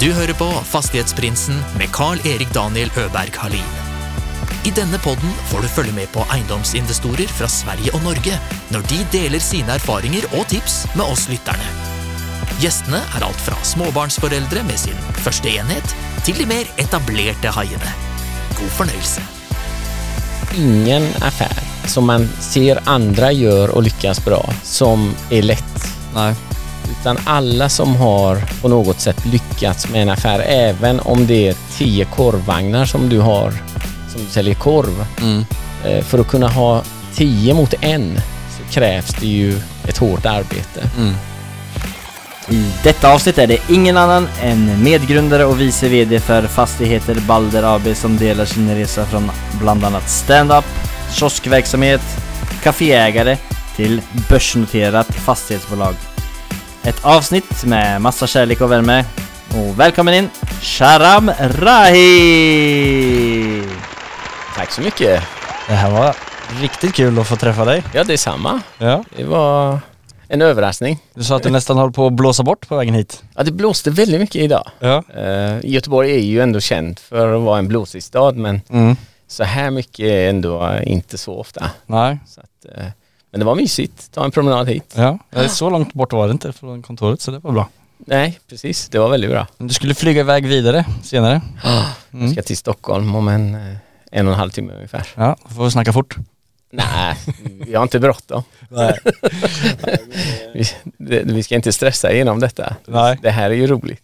Du hører på Fastighetsprinsen med Carl-Erik Daniel Øberg Halin. I denne podden får du følge med på eiendomsinvestorer fra Sverige og Norge når de deler sine erfaringer og tips med oss lytterne. Gjestene er alt fra småbarnsforeldre med sin første enhet, til de mer etablerte haiene. God fornøyelse. ingen affär som man ser andra gör och lyckas bra som är lätt. Nej. Utan alla som har på något sätt lyckats med en affär, även om det är tio korvvagnar som du har, som du säljer korv. Mm. eh, För att kunna ha tio mot en så krävs det ju ett hårt arbete. Mm. I detta avsnitt är det ingen annan än medgrundare och vice VD för Fastigheter Balder AB som delar sin resa från bland annat stand-up, kioskverksamhet, kaféägare till börsnoterat fastighetsbolag. Ett avsnitt med massa kärlek och värme. Och välkommen in Sharam Rahi! Tack så mycket. Det här var riktigt kul att få träffa dig. Ja, det är samma. Ja. Det var en överraskning. Du sa att du nästan höll på att blåsa bort på vägen hit. Ja, det blåste väldigt mycket idag. Ja. Eh, Göteborg är ju ändå känd för att vara en blåsig stad men Mm. så här mycket är ändå inte så ofta. Nej. Så att, eh, men det var mysigt, ta en promenad hit. Ja. Så långt bort var det inte från kontoret så det var bra. Nej, precis, det var väldigt bra. Men du skulle flyga iväg vidare senare. Jag Mm. ska till Stockholm om en, eh, en och en halv timme ungefär. Ja, då får vi snacka fort. Nej, vi har inte bråttom. Vi, det, vi ska inte stressa igenom detta. Nej. Det här är ju roligt.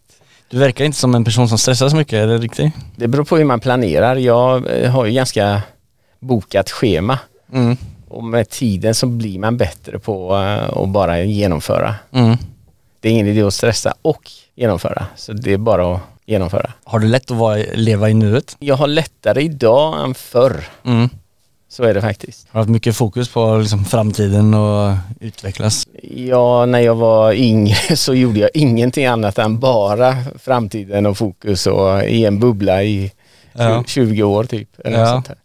Du verkar inte som en person som stressar så mycket, är det riktigt? Det beror på hur man planerar. Jag eh, har ju ganska bokat schema Mm. Och med tiden så blir man bättre på eh, att bara genomföra. Mm. Det är ingen idé att stressa och genomföra. Så det är bara att genomföra. Har du lätt att vara, leva i nuet? Jag har lättare idag än förr. Mm. Så är det faktiskt. Har du haft mycket fokus på liksom, framtiden och utvecklas? Ja, när jag var yngre så gjorde jag ingenting annat än bara framtiden och fokus och i en bubbla i Ja. 20 år typ. Eller Ja. sånt här.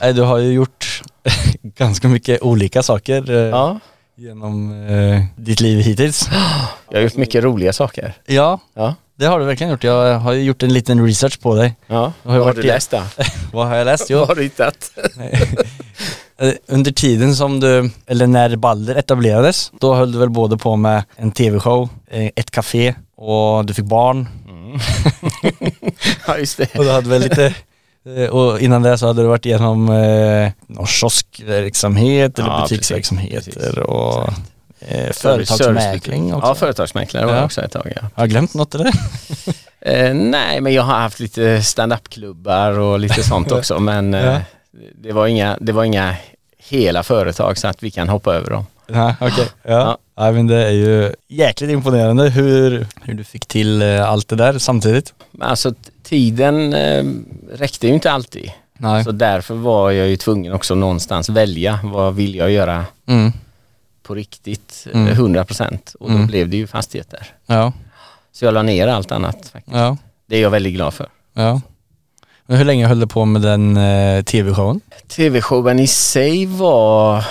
Nej, du har ju gjort ganska mycket olika saker eh, ja, genom eh, ditt liv hittills. jag har gjort mycket roliga saker. Ja, Ja, det har du verkligen gjort. Jag har gjort en liten research på dig. ja. Har Vad har du läst då? Vad har jag läst? Vad Jo, har du hittat? eh, under tiden som du, eller när Balder etablerades, då höll du väl både på med en tv-show, eh, ett café och du fick barn. ja, just det. Och du hade väl lite och innan det så hade du varit igenom eh, någon kioskverksamhet eller Ja, butiksverksamheter precis, precis. och eh, företagsmäkling också. Ja, företagsmäklare var Ja. jag också ett tag. Ja. Har jag glömt något eller? Eh, nej, men jag har haft lite stand-up-klubbar och lite sånt också. Men eh, Ja. det, var inga, det var inga hela företag så att vi kan hoppa över dem. Nej, okej. Ja. Ja. Ja. men det är ju jäkligt imponerande hur, hur du fick till eh, allt det där samtidigt. Men alltså tiden eh, räckte ju inte alltid. Nej. Så därför var jag ju tvungen också någonstans välja. Vad vill jag göra Mm. på riktigt? Mm. Eh, 100 procent. Och då Mm. blev det ju fastigheter. Ja, Så jag la ner allt annat. Faktiskt. ja, Det är jag väldigt glad för. ja. Men hur länge höll du på med den eh, tv-showen? TV-showen i sig var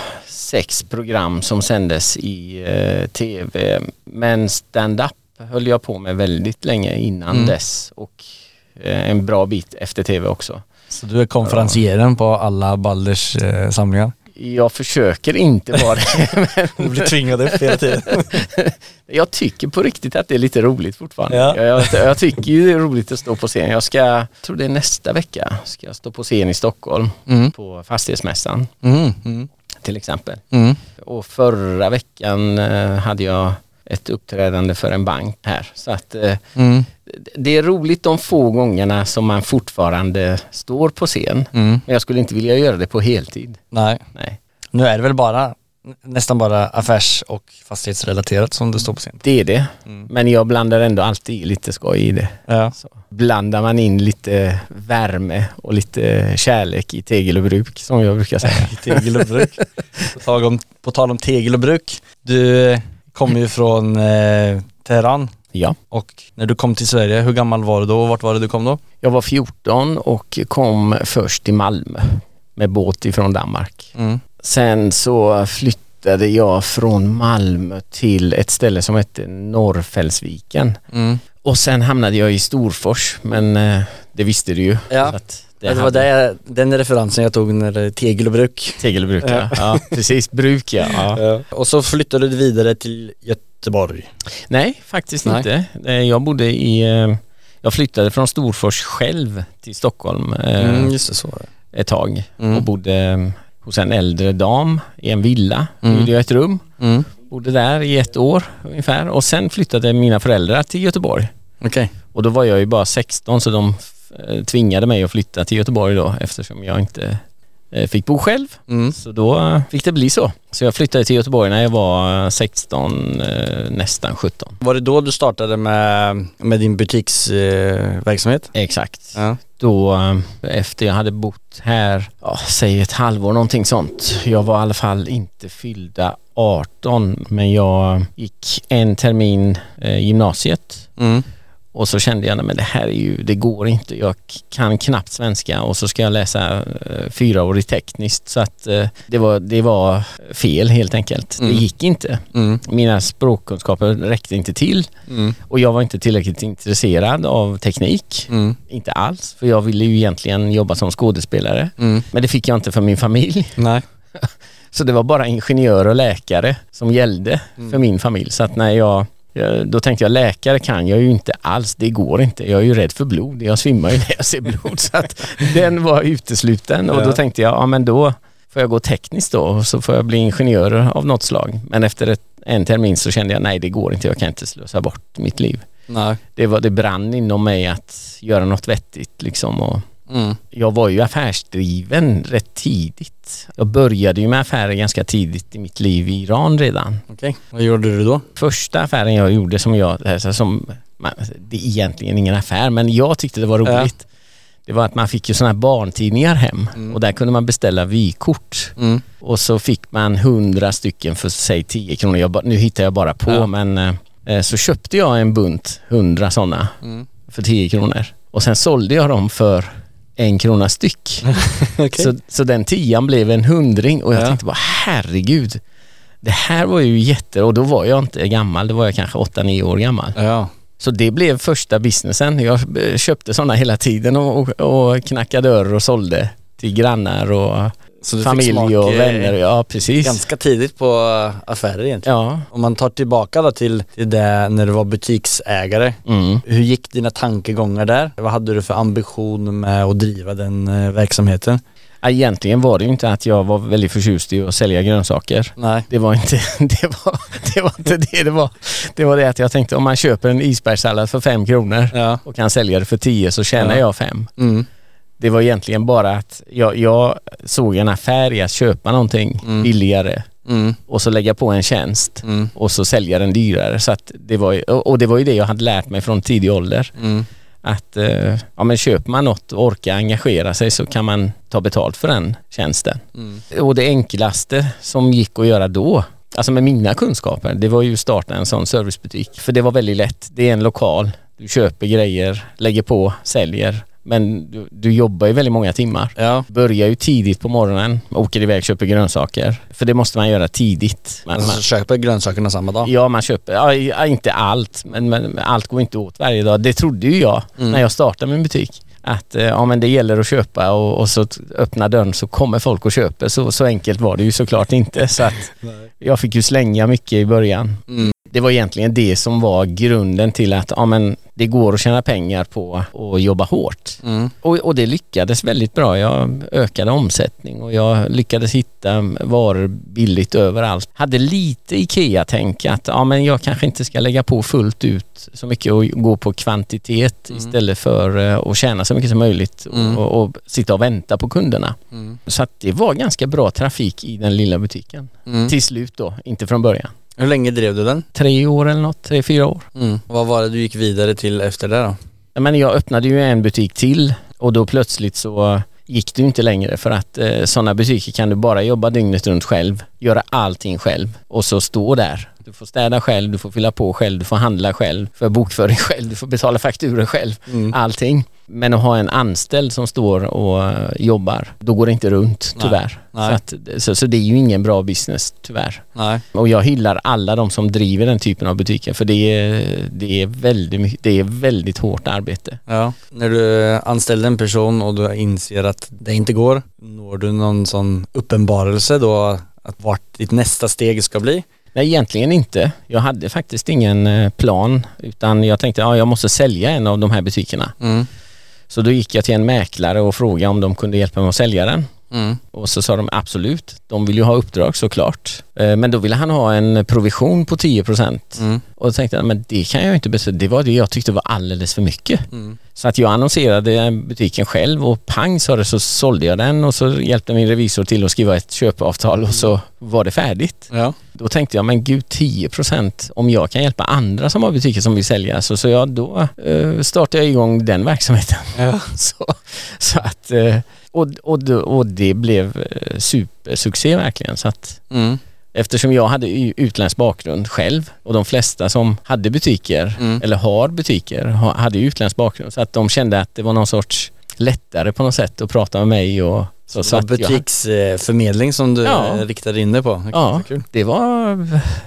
sex program som sändes i eh, TV. Men stand-up höll jag på med väldigt länge innan Mm. dess och eh, en bra bit efter TV också. Så du är konferencieren på alla Balders eh, samlingar? Jag försöker inte vara det. Du blir tvingad upp hela tiden. Jag tycker på riktigt att det är lite roligt fortfarande. Ja. Jag, jag, jag tycker ju det är roligt att stå på scen. Jag ska, jag tror det är nästa vecka, ska jag stå på scen i Stockholm Mm. på Fastighetsmässan Mm. Mm. Till exempel. Mm. Och förra veckan eh, hade jag ett uppträdande för en bank här. Så att eh, Mm. det är roligt de få gångerna som man fortfarande står på scen. Mm. Men jag skulle inte vilja göra det på heltid. Nej. Nej, Nu är det väl bara nästan bara affärs och fastighetsrelaterat som du står på scen. det är det. Mm. Men jag blandar ändå alltid lite skoj i det. Ja. Så blandar man in lite värme och lite kärlek i tegel och bruk som jag brukar säga. Tegel och bruk. På tal om, på tal om tegel och bruk. Du kommer ju från eh, Teheran Ja, och när du kom till Sverige, hur gammal var du då och vart var det du kom då? jag var 14 och kom först till Malmö med båt ifrån Danmark. Mm. Sen så flyttade jag från Malmö till ett ställe som hette Norrfällsviken. Mm. Och sen hamnade jag i Storfors men eh, det visste du ju. Ja. Att Det, var det, den referensen jag tog när det är tegel och bruk. Tegelbruk ja. ja. Precis, bruk ja. ja. Och så flyttade du vidare till Göteborg. Nej, faktiskt Nej. inte. Eh, Jag bodde i, eh, jag flyttade från Storfors själv till Stockholm eh, Mm, just det, så det. ett tag Mm. och bodde eh, hos en äldre dam i en villa. Mm. Hyrde jag ett rum, Mm. bodde där i ett år ungefär och sen flyttade mina föräldrar till Göteborg. Okej. Och då var jag ju bara 16 så de eh, tvingade mig att flytta till Göteborg då eftersom jag inte fick bo själv. Mm. Så då eh, fick det bli så. Så jag flyttade till Göteborg när jag var eh, 16, eh, nästan 17. Var det då du startade med, med din butiksverksamhet? Eh, verksamhet? Exakt. ja. Då eh, efter jag hade bott här, ja, säg ett halvår någonting sånt. Jag var i alla fall inte fyllda 18 men jag gick en termin eh, gymnasiet Mm. Och så kände jag, nej men det här är ju, det går inte. Jag kan knappt svenska och så ska jag läsa eh, fyraårigt tekniskt så att eh, det, var, det var fel helt enkelt. Mm. Det gick inte. Mm. Mina språkkunskaper räckte inte till Mm. och jag var inte tillräckligt intresserad av teknik. Mm. Inte alls, för jag ville ju egentligen jobba som skådespelare. Mm. Men det fick jag inte för min familj. Nej. Så det var bara ingenjör och läkare som gällde Mm. för min familj. Så att när jag- då tänkte jag läkare kan jag ju inte alls, det går inte. Jag är ju rädd för blod, jag svimmar ju när jag ser blod. Så att den var utesluten och då tänkte jag, ja men då får jag gå tekniskt då och så får jag bli ingenjör av något slag. Men efter ett, en termin så kände jag, nej det går inte, jag kan inte slösa bort mitt liv. Nej. Det, var, det brann inom mig att göra något vettigt liksom och Mm. jag var ju affärsdriven rätt tidigt. Jag började ju med affärer ganska tidigt i mitt liv i Iran redan. Okej. Vad gjorde du då? Första affären jag gjorde som jag, alltså som, det är egentligen ingen affär men jag tyckte det var roligt. Det var att man fick ju sådana här barntidningar hem Mm. och där kunde man beställa vykort. Mm. Och så fick man 100 stycken för säg 10 kronor. Jag, nu hittar jag bara på Ja. men eh, så köpte jag en bunt 100 sådana Mm. för 10 kronor. Och sen sålde jag dem för en krona styck. Okej. Så, så den tian blev en hundring och jag Ja. tänkte bara herregud. Det här var ju jätte... Och då var jag inte gammal, då var jag kanske 8-9 år gammal. Ja. Så det blev första businessen. Jag eh, köpte sådana hela tiden och, och, och knackade dörr och sålde till grannar och familj och eh, vänner. Ja, precis. Ganska tidigt på eh, affärer egentligen. Ja. Om man tar tillbaka då till, till det när du var butiksägare. Mm. Hur gick dina tankegångar där? Vad hade du för ambition med att driva den eh, verksamheten? Egentligen var det ju inte att jag var väldigt förtjust i att sälja grönsaker. Nej. Det var inte det, var, det, var inte det det var. Det var det att jag tänkte om man köper en isbergssallad för fem kronor Ja. och kan sälja det för tio så tjänar Ja. jag fem. Mm. Det var egentligen bara att jag, jag såg en affär i att köpa någonting Mm. billigare Mm. och så lägga på en tjänst Mm. och så sälja den dyrare. Så att det var, och det var ju det jag hade lärt mig från tidig ålder. Mm. Att eh, ja, men köper man något och orkar engagera sig så kan man ta betalt för den tjänsten. Mm. Och det enklaste som gick att göra då, alltså med mina kunskaper, det var ju att starta en sån servicebutik. För det var väldigt lätt. Det är en lokal, du köper grejer, lägger på, säljer. Men du, du jobbar ju väldigt många timmar. Ja. Börjar ju tidigt på morgonen, åker iväg, köper grönsaker. För det måste man göra tidigt. Man, Alltså man, köper grönsakerna samma dag? Ja, man köper, ja, inte allt, men, men allt går inte åt varje dag. Det trodde ju jag Mm. när jag startade min butik. Att eh, ja, men det gäller att köpa och, och så öppna dörren så kommer folk och köper. Så, så enkelt var det ju såklart inte. Så att jag fick ju slänga mycket i början. Mm. Det var egentligen det som var grunden till att ja, men det går att tjäna pengar på att jobba hårt. Mm. Och, och det lyckades väldigt bra. Jag ökade omsättning och jag lyckades hitta varor billigt överallt. Hade lite IKEA-tänk att ja, men jag kanske inte ska lägga på fullt ut så mycket och gå på kvantitet Mm. istället för eh, att tjäna så mycket som möjligt Mm. och, och sitta och vänta på kunderna. Mm. Så att det var ganska bra trafik i den lilla butiken. Mm. Till slut då, inte från början. Hur länge drev du den? Tre år eller något, tre, fyra år. Mm. Vad var det du gick vidare till efter det då? Men jag öppnade ju en butik till och då plötsligt så gick det inte längre för att eh, sådana butiker kan du bara jobba dygnet runt själv. Göra allting själv och så stå där. Du får städa själv, du får fylla på själv, du får handla själv, för bokföring själv, du får betala fakturor själv, Mm. allting. Men att ha en anställd som står och eh, jobbar, då går det inte runt Nej. tyvärr. Nej. Så, att, så, så det är ju ingen bra business tyvärr. Nej. Och jag hyllar alla de som driver den typen av butiker för det är, det är, väldigt, det är väldigt hårt arbete. Ja. När du anställer en person och du inser att det inte går, når du någon sån uppenbarelse då att vart ditt nästa steg ska bli? Nej, egentligen inte. Jag hade faktiskt ingen eh, plan utan jag tänkte att ja, jag måste sälja en av de här butikerna. Mm. Så då gick jag till en mäklare och frågade om de kunde hjälpa mig att sälja den. Mm. Och så sa de absolut, de vill ju ha uppdrag såklart. Eh, Men då ville han ha en provision på 10 Mm. Och då tänkte jag, men det kan jag inte bestämma. Det var det jag tyckte var alldeles för mycket. Mm. Så att jag annonserade butiken själv och pang sa det så sålde jag den och så hjälpte min revisor till att skriva ett köpeavtal och så var det färdigt. Ja. Då tänkte jag, men gud 10% om jag kan hjälpa andra som har butiker som vill sälja så, så jag, då eh, startade jag igång den verksamheten. Ja. så, så att, eh, och, och, och det blev eh, supersuccé verkligen. Så att, Mm. eftersom jag hade utländsk bakgrund själv och de flesta som hade butiker Mm. eller har butiker ha- hade utländsk bakgrund så att de kände att det var någon sorts lättare på något sätt att prata med mig och så. Så, det var butiksförmedling som du Ja. eh, riktade in dig på? Det Ja. Det var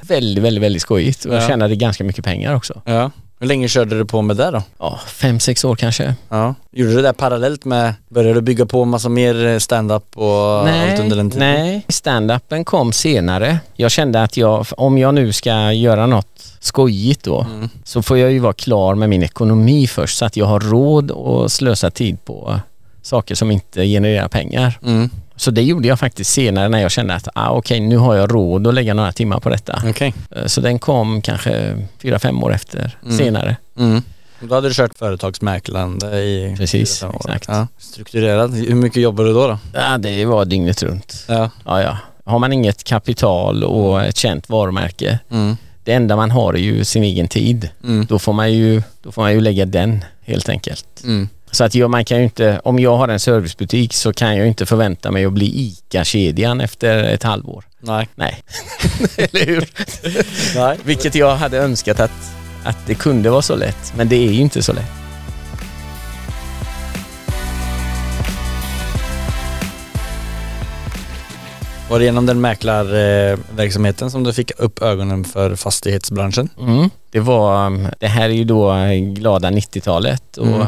väldigt, väldigt, väldigt skojigt och jag Ja. tjänade ganska mycket pengar också. Ja. Hur länge körde du på med det då? Ja, fem, sex år kanske. Ja. Gjorde du det där parallellt med, började du bygga på massa mer eh, stand-up och allt under den tiden? nej, stand-upen kom senare. Jag kände att jag, om jag nu ska göra något skojigt då, Mm. så får jag ju vara klar med min ekonomi först så att jag har råd att slösa tid på saker som inte genererar pengar. Mm. Så det gjorde jag faktiskt senare när jag kände att ah, okej nu har jag råd att lägga några timmar på detta. Okej. Eh, Så den kom kanske fyra, fem år efter Mm. senare. Mm. Då hade du kört företagsmäklande i Precis, exakt. Ja. Strukturerad. Hur mycket jobbar du då? då? Ja, det var dygnet runt. Ja. Ja, ja. Har man inget kapital och ett känt varumärke, Mm. det enda man har är ju sin egen tid. Mm. Då får man ju, då får man ju lägga den helt enkelt. Mm. Så att jag, man kan ju inte, om jag har en servicebutik så kan jag inte förvänta mig att bli ICA-kedjan efter ett halvår. Nej. Nej, eller hur? Nej. Vilket jag hade önskat att, att det kunde vara så lätt, men det är ju inte så lätt. Var det genom den mäklarverksamheten som du fick upp ögonen för fastighetsbranschen? Mm. Det var, det här är ju då glada 90-talet och Mm.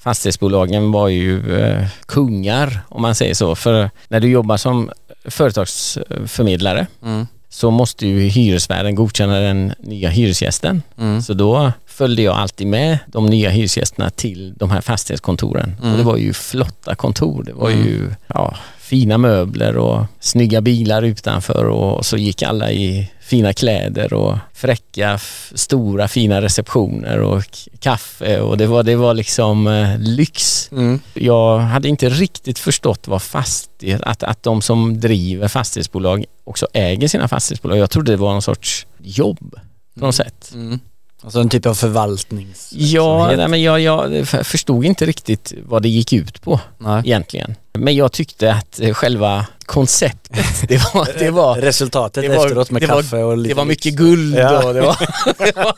Fastighetsbolagen var ju eh, kungar om man säger så. För när du jobbar som företagsförmedlare Mm. så måste ju hyresvärden godkänna den nya hyresgästen. Mm. Så då följde jag alltid med de nya hyresgästerna till de här fastighetskontoren. Mm. Och det var ju flotta kontor. Det var Mm. ju ja, fina möbler och snygga bilar utanför och så gick alla i fina kläder och fräcka, stora fina receptioner och kaffe och det var, det var liksom eh, lyx. Mm. Jag hade inte riktigt förstått vad fastighet, att, att de som driver fastighetsbolag också äger sina fastighetsbolag. Jag trodde det var någon sorts jobb på något sätt. Mm. Alltså en typ av förvaltnings... Ja, nej, men jag, jag förstod inte riktigt vad det gick ut på Nej. egentligen. Men jag tyckte att eh, själva konceptet, det var, det var, Resultatet det var- efteråt med det var- kaffe och lite det var mycket guld Ja. och det var, det var,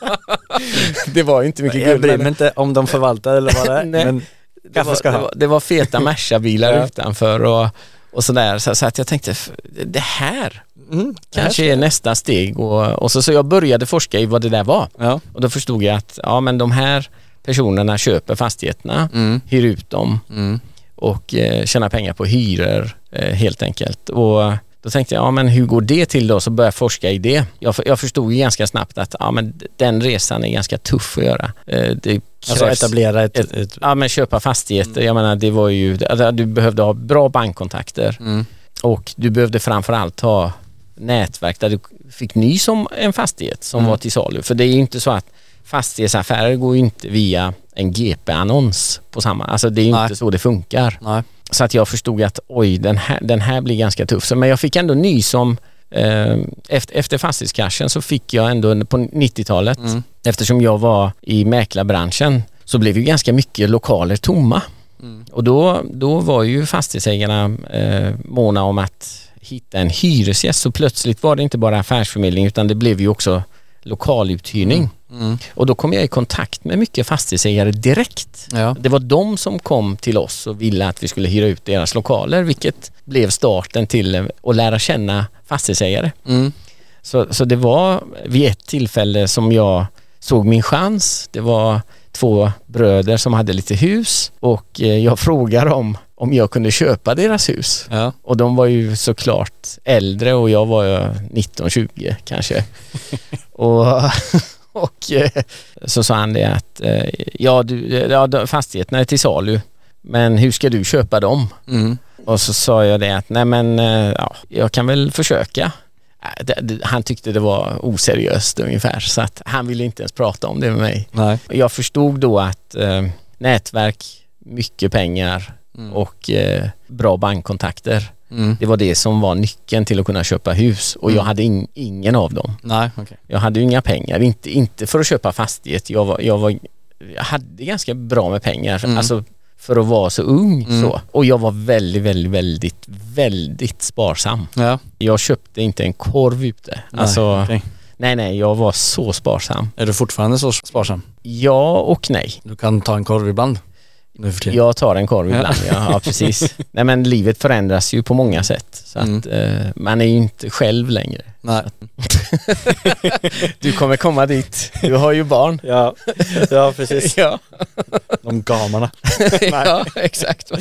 det var inte mycket Jag guld. bryr men- mig inte om de förvaltar eller vad det är, men det kaffe var, ska det, ha. var, det var feta Merca-bilar Ja. utanför och, och sådär. Så, så att jag tänkte, det här Mm. kanske är nästa steg. Och, och så, så jag började forska i vad det där var. Ja. Och då förstod jag att ja, men de här personerna köper fastigheterna, Mm. hyr ut dem Mm. och eh, tjänar pengar på hyror eh, helt enkelt. Och då tänkte jag, ja men hur går det till då? Så började jag forska i det. Jag, jag förstod ju ganska snabbt att ja, men den resan är ganska tuff att göra. Eh, det Alltså etablera ett... ett- ett, Ja men köpa fastigheter, jag menar det var ju, alltså, du behövde ha bra bankkontakter mm. och du behövde framförallt ha nätverk där du fick nys om en fastighet som Mm. var till salu. För det är ju inte så att fastighetsaffärer går ju inte via en GP-annons på samma, alltså det är ju Nej. inte så det funkar. Nej. Så att jag förstod att oj, den här, den här blir ganska tuff. Så, men jag fick ändå nys om eh, efter, efter fastighetskraschen så fick jag ändå på 90-talet, Mm. eftersom jag var i mäklarbranschen, så blev ju ganska mycket lokaler tomma. Mm. Och då, då var ju fastighetsägarna eh, måna om att hitta en hyresgäst så plötsligt var det inte bara affärsförmedling utan det blev ju också lokaluthyrning. Mm. Och då kom jag i kontakt med mycket fastighetsägare direkt. Ja. Det var de som kom till oss och ville att vi skulle hyra ut deras lokaler vilket blev starten till att lära känna fastighetsägare. Mm. Så, så det var vid ett tillfälle som jag såg min chans. Det var två bröder som hade lite hus och eh, jag frågade dem om jag kunde köpa deras hus. Ja. Och de var ju såklart äldre och jag var ju 19-20 kanske. och och eh, så sa han det att eh, ja, du, ja, de- fastigheterna är till salu men hur ska du köpa dem? Mm. Och så sa jag det att nej men eh, ja, jag kan väl försöka. Han tyckte det var oseriöst ungefär så att han ville inte ens prata om det med mig. Nej. Jag förstod då att eh, nätverk, mycket pengar Mm. och eh, bra bankkontakter. Mm. Det var det som var nyckeln till att kunna köpa hus och jag Mm. hade in, ingen av dem. Nej, okej. Jag hade ju inga pengar, inte, inte för att köpa fastighet. Jag, var, jag, var, jag hade ganska bra med pengar, Mm. alltså för att vara så ung Mm. så. Och jag var väldigt, väldigt, väldigt, väldigt sparsam. Ja. Jag köpte inte en korv ute. Alltså, okej. nej, nej, jag var så sparsam. Är du fortfarande så sparsam? Ja och nej. Du kan ta en korv ibland? Nu för tiden? Jag tar en korv ibland, ja, ja precis. Nej men livet förändras ju på många sätt. Så Mm. att eh, man är ju inte själv längre. Nej. Du kommer komma dit. Du har ju barn. Ja, ja precis. Ja, De gamarna. ja exakt.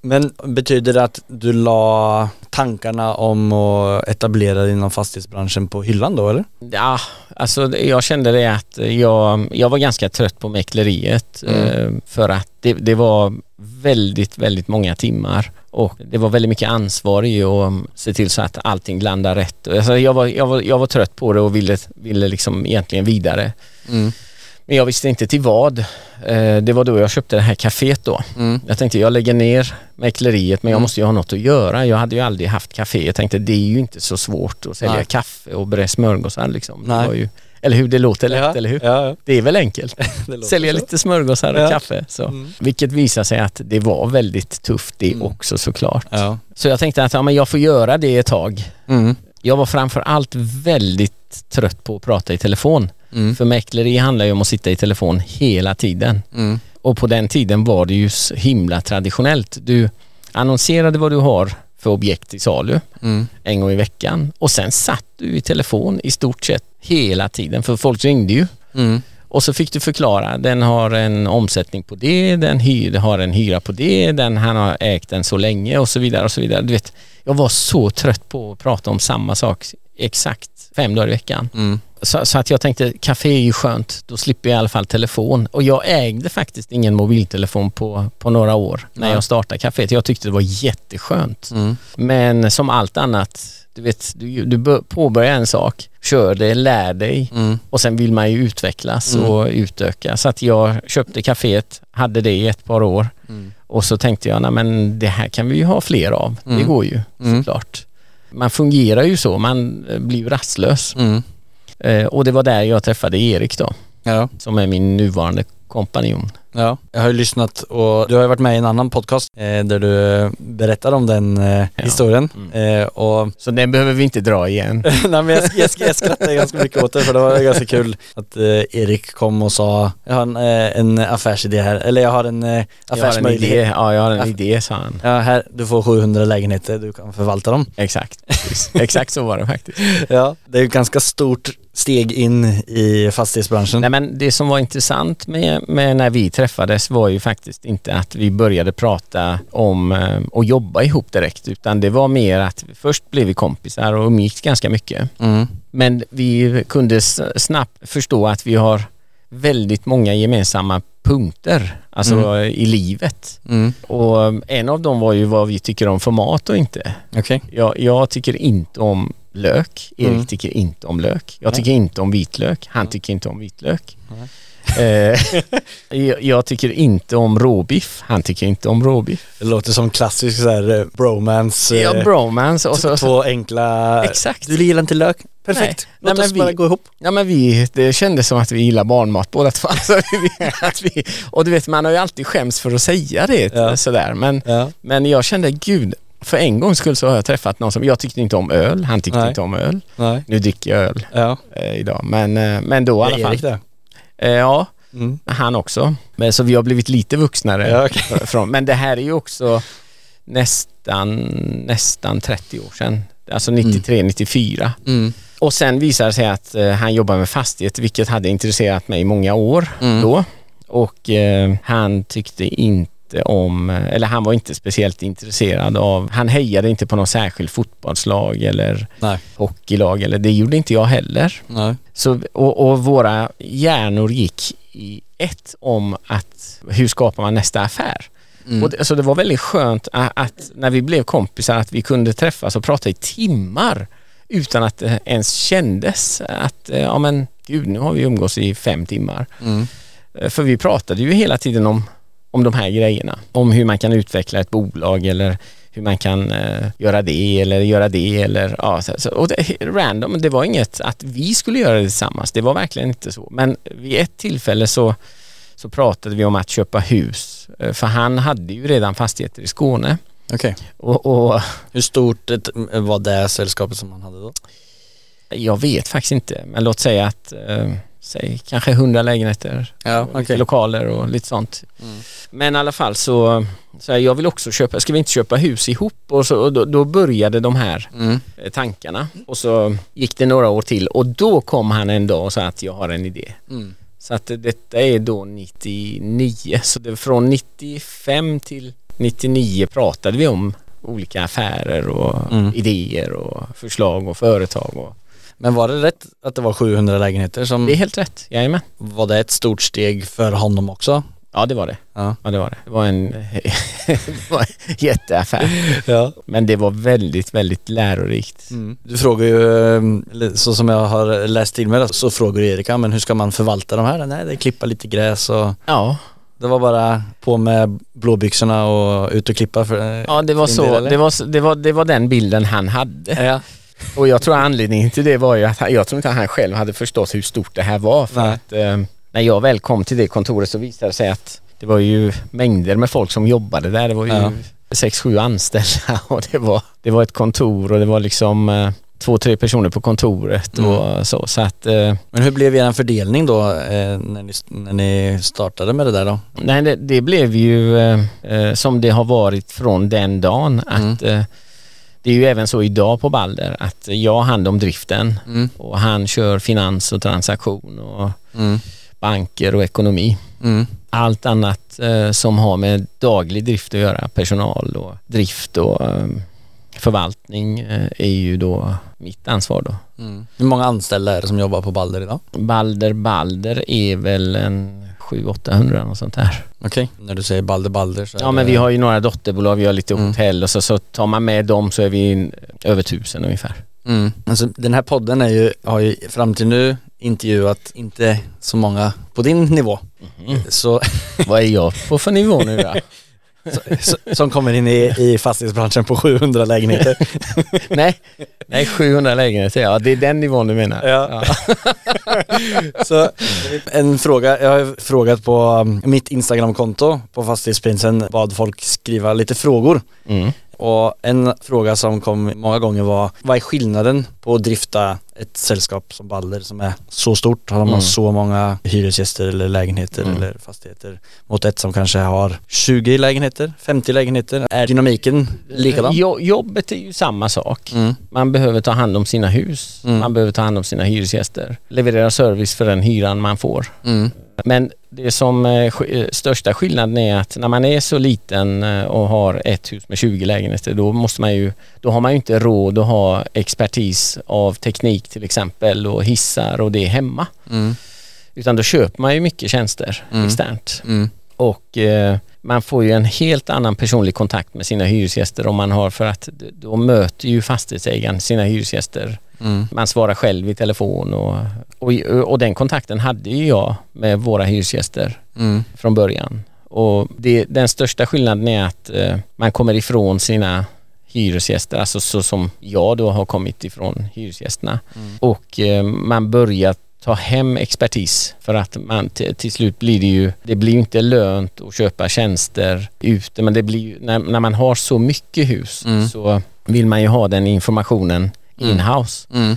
Men betyder det att du la tankarna om att etablera dig inom fastighetsbranschen på hyllan då eller? Ja, alltså jag kände det att jag, jag var ganska trött på mäkleriet Mm. eh, för att det, det var väldigt, väldigt många timmar och det var väldigt mycket ansvar i att se till så att allting landar rätt. Alltså jag, var, jag, var, jag var trött på det och ville, ville liksom egentligen vidare. Mm. Men jag visste inte till vad. Eh, Det var då jag köpte det här kaféet då. Mm. Jag tänkte jag lägger ner mäkleriet men jag Mm. måste ju ha något att göra. Jag hade ju aldrig haft café. Jag tänkte det är ju inte så svårt att sälja Nej. kaffe och bre smörgåsar liksom. Det Nej. var ju, eller hur, det låter lätt, ja. eller hur? Ja, ja. Det är väl enkelt. Sälja så. lite smörgåsar och kaffe. Så. Mm. Vilket visar sig att det var väldigt tufft det Mm. också såklart. Så jag tänkte att ja, men jag får göra det ett tag. Mm. Jag var framför allt väldigt trött på att prata i telefon. Mm. För mäkleri handlar ju om att sitta i telefon hela tiden. Mm. Och på den tiden var det ju så himla traditionellt. Du annonserade vad du har för objekt i salu Mm. en gång i veckan och sen satt du i telefon i stort sett hela tiden för folk ringde ju. Mm. Och så fick du förklara, den har en omsättning på det, den hyr, har en hyra på det, den, han har ägt den så länge och så vidare och så vidare. Du vet, jag var så trött på att prata om samma sak exakt fem dagar i veckan. Mm. Så, så att jag tänkte, café är ju skönt, då slipper jag i alla fall telefon. Och jag ägde faktiskt ingen mobiltelefon på, på några år när jag startade caféet. Jag tyckte det var jätteskönt. Mm. Men som allt annat, du vet, du, du bör- påbörjar en sak, kör det, lär dig Mm. och sen vill man ju utvecklas Mm. och utöka. Så att jag köpte caféet, hade det i ett par år Mm. och så tänkte jag, nej men det här kan vi ju ha fler av. Det Mm. går ju Mm. såklart. Man fungerar ju så, man eh, blir ju rastlös. Mm. Eh, och det var där jag träffade Erik då, Ja. som är min nuvarande kompanjon. Ja, jag har ju lyssnat och du har ju varit med i en annan podcast eh, där du berättar om den eh, Ja. historien. Mm. Eh, och Så den behöver vi inte dra igen. Nej men jag, jag, jag skrattade ganska mycket åt det för det var ganska kul att eh, Erik kom och sa Jag har en, eh, en affärsidé här, eller jag har en eh, Jag har en idé. affärsmöjlighet Ja, jag har en Aff- idé sa han. Ja här, du får 700 lägenheter, du kan förvalta dem Exakt. Exakt så var det faktiskt. Ja, det är ju ganska stort steg in i fastighetsbranschen Nej men det som var intressant med, med när vi träffades var ju faktiskt inte att vi började prata om eh, och jobba ihop direkt utan det var mer att först blev vi kompisar och umgicks ganska mycket. mm. Men vi kunde snabbt förstå att vi har väldigt många gemensamma punkter, alltså Mm. i livet. Mm. Och en av dem var ju vad vi tycker om för mat och inte. Okej Jag, jag tycker inte om lök, Erik Mm. tycker inte om lök. Jag tycker inte om vitlök, han tycker inte om vitlök. Eh, jag, tycker inte om råbiff, han tycker inte om råbiff. Det låter som klassisk såhär eh, bromance Ja, eh, bromance och så, Två enkla Exakt. Du gillar inte lök? Perfekt, Nej. låt Nej, oss men bara vi- gå ihop Ja men vi, det kändes som att vi gillar barnmat båda två. Alltså, vi, att vi, och du vet man har ju alltid skämts för att säga det Ja. sådär men, Ja, men jag kände gud, för en gångs skull så har jag träffat någon som, jag tyckte inte om öl, han tyckte Nej. inte om öl. Nej. Nu dricker jag öl Ja. eh, idag, men, men då i alla fall. Erik. Eh, ja, Mm. han också. Men, så vi har blivit lite vuxnare. Ja, okej. från, men det här är ju också nästan, nästan 30 år sedan. Alltså 93, 94. Mm. Och sen visade det sig att eh, han jobbar med fastighet vilket hade intresserat mig i många år Mm. då. Och eh, han tyckte inte om, eller han var inte speciellt intresserad av, han hejade inte på någon särskild fotbollslag eller Nej. hockeylag eller det gjorde inte jag heller. Nej. Så, och, och våra hjärnor gick i ett om att hur skapar man nästa affär? Mm. Och det, så det var väldigt skönt att, att när vi blev kompisar att vi kunde träffas och prata i timmar utan att det ens kändes att eh, ja men gud nu har vi umgås i fem timmar. Mm. Eh, För vi pratade ju hela tiden om, om de här grejerna. Om hur man kan utveckla ett bolag eller hur man kan eh, göra det eller göra det eller ja, så, så, och det, random, det var inget att vi skulle göra det tillsammans, det var verkligen inte så. Men vid ett tillfälle så, så pratade vi om att köpa hus, eh, för han hade ju redan fastigheter i Skåne. Okej. Och, och Hur stort var det sällskapet som han hade då? jag vet faktiskt inte, men låt säga att eh, säg kanske hundra lägenheter, Ja, lite lokaler och lite sånt. Men i alla fall så, så här, jag vill också köpa, ska vi inte köpa hus ihop? Och, så, och då, då började de här Mm. eh, tankarna och så gick det några år till och då kom han en dag och sa att jag har en idé. Mm. Så att detta är då 99, så det från 95 till 99 pratade vi om olika affärer och Mm. idéer och förslag och företag. Och, Men var det rätt att det var 700 lägenheter som, det är helt rätt, jajamän. var det ett stort steg för honom också? Ja det var det. Ja. Ja det var det. Det var en, det var en jätteaffär. ja. Men det var väldigt, väldigt lärorikt. Mm. Du frågar ju, eh, så som jag har läst till mig, så frågar du Erika, men hur ska man förvalta de här? Nej, det är klippa lite gräs och Ja, det var bara på med blåbyxorna och ut och klippa för ja det, var så, det, var, det, var, det var den bilden han hade. Ja. Och jag tror anledningen till det var ju att han, jag tror inte att han själv hade förstått hur stort det här var. För Nej. att eh, när jag väl kom till det kontoret så visade det sig att det var ju mängder med folk som jobbade där. Det var ju Ja. sex, sju anställda och det var, det var ett kontor och det var liksom eh, två, tre personer på kontoret Mm. och så. Så att eh, Men hur blev er fördelning då eh, när, ni, när ni startade med det där då? Nej, det, det blev ju eh, eh, som det har varit från den dagen att eh, det är ju även så idag på Balder att jag har hand om driften Mm. och han kör finans och transaktion och Mm. banker och ekonomi. Mm. Allt annat eh, som har med daglig drift att göra, personal och drift och eh, förvaltning eh, är ju då mitt ansvar då. Mm. Hur många anställda är det som jobbar på Balder idag? Balder Balder är väl en 700-800 och sånt där. Okej, när du säger Balder Balder så Ja men det... vi har ju några dotterbolag, vi har lite Mm. hotell och så, så tar man med dem så är vi in, över tusen ungefär. Mm. Alltså, den här podden är ju, har ju fram till nu intervjuat inte så många på din nivå. Mm. Så, Vad är jag på för nivå nu då? som kommer in i, i fastighetsbranschen på 700 lägenheter. nej, nej 700 lägenheter, ja det är den nivån du menar? Ja. Så en fråga, jag har frågat på um, mitt Instagramkonto på Fastighetsprinsen bad folk skriva lite frågor. Mm. Och en fråga som kom många gånger var, vad är skillnaden på att drifta ett sällskap som Balder som är så stort, har de Mm. så många hyresgäster eller lägenheter Mm. eller fastigheter mot ett som kanske har 20 lägenheter, 50 lägenheter. Är dynamiken likadan? Jo, jobbet är ju samma sak. Mm. Man behöver ta hand om sina hus, Mm. man behöver ta hand om sina hyresgäster, leverera service för den hyran man får. Men det som eh, sk- eh, största skillnaden är att när man är så liten eh, och har ett hus med 20 lägenheter då måste man ju, då har man ju inte råd att ha expertis av teknik till exempel och hissar och det hemma. Mm. Utan då köper man ju mycket tjänster Mm. externt. Mm. Och eh, man får ju en helt annan personlig kontakt med sina hyresgäster om man har för att då möter ju fastighetsägaren sina hyresgäster. Mm. Man svarar själv i telefon och, och, och den kontakten hade ju jag med våra hyresgäster Mm. från början. Och det, den största skillnaden är att eh, man kommer ifrån sina hyresgäster, alltså så som jag då har kommit ifrån hyresgästerna. Mm. Och eh, man börjar ta hem expertis för att man till slut blir det ju, det blir inte lönt att köpa tjänster ute men det blir ju, när, när man har så mycket hus Mm. så vill man ju ha den informationen. In-house Mm.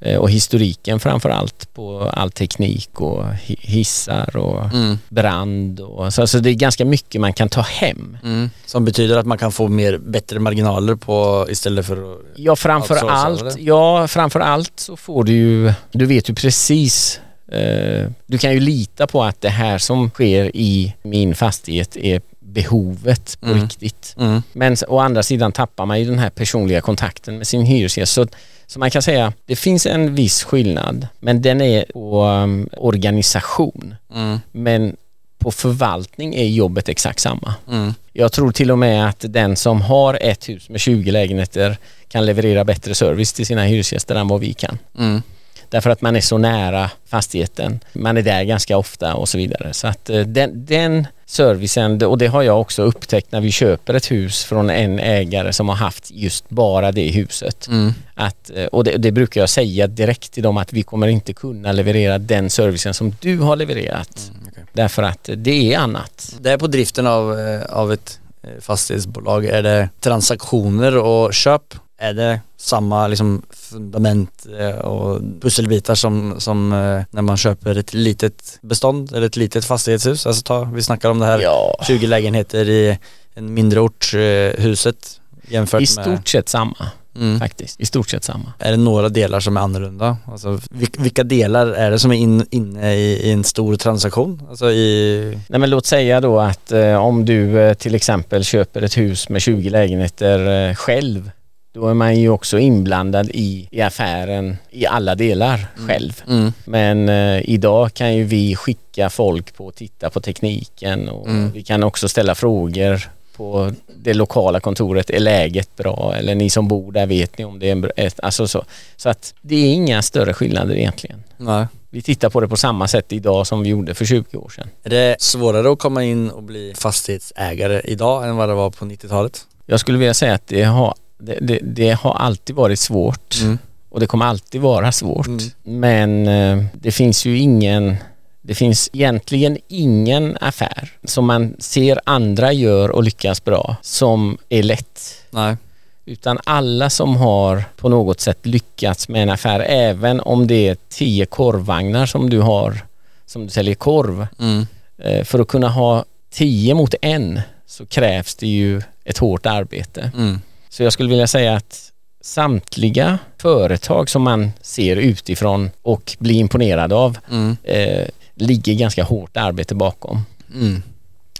Eh, och historiken framför allt på all teknik och hi- hissar och Mm. brand och så, så det är ganska mycket man kan ta hem. Mm. Som betyder att man kan få mer, bättre marginaler på istället för att... Ja framför allt, eller? ja framför allt så får du ju, du vet ju precis eh, du kan ju lita på att det här som sker i min fastighet är behovet på Mm. riktigt. Mm. Men å andra sidan tappar man ju den här personliga kontakten med sin hyresgäst. Så, så man kan säga, det finns en viss skillnad men den är på um, organisation. Mm. Men på förvaltning är jobbet exakt samma. Mm. Jag tror till och med att den som har ett hus med 20 lägenheter kan leverera bättre service till sina hyresgäster än vad vi kan. Mm. Därför att man är så nära fastigheten. Man är där ganska ofta och så vidare. Så att eh, den, den servicen, och det har jag också upptäckt när vi köper ett hus från en ägare som har haft just bara det huset. Mm. Att, eh, och det, det brukar jag säga direkt till dem att vi kommer inte kunna leverera den servicen som du har levererat. okej. Därför att det är annat. Det är på driften av, eh, av ett fastighetsbolag, är det transaktioner och köp? Är det samma liksom fundament eh, och pusselbitar som, som eh, när man köper ett litet bestånd eller ett litet fastighetshus? Alltså ta, vi snackar om det här Ja, 20 lägenheter i en mindre ort, eh, huset jämfört i med... stort sett samma Mm. faktiskt. I stort sett samma. Är det några delar som är annorlunda? Alltså, vil- vilka delar är det som är in, inne i, i en stor transaktion? Alltså i... Nej men låt säga då att eh, om du eh, till exempel köper ett hus med 20 lägenheter eh, själv då är man ju också inblandad i, i affären i alla delar själv. Mm. Men eh, idag kan ju vi skicka folk på att titta på tekniken och Mm. vi kan också ställa frågor på det lokala kontoret. Är läget bra? Eller ni som bor där vet ni om det är en bra... Alltså så. så att det är inga större skillnader egentligen. Nej. Vi tittar på det på samma sätt idag som vi gjorde för 20 år sedan. Är det svårare att komma in och bli fastighetsägare idag än vad det var på 90-talet? Jag skulle vilja säga att det har, det, det, det har alltid varit svårt Mm. och det kommer alltid vara svårt. Mm. Men eh, det finns ju ingen det finns egentligen ingen affär som man ser andra gör och lyckas bra som är lätt. Nej. Utan alla som har på något sätt lyckats med en affär, även om det är tio korvvagnar som du har, som du säljer korv, Mm. eh, för att kunna ha tio mot en så krävs det ju ett hårt arbete. Mm. Så jag skulle vilja säga att samtliga företag som man ser utifrån och blir imponerad av Mm. eh, ligger ganska hårt arbete bakom. Mm.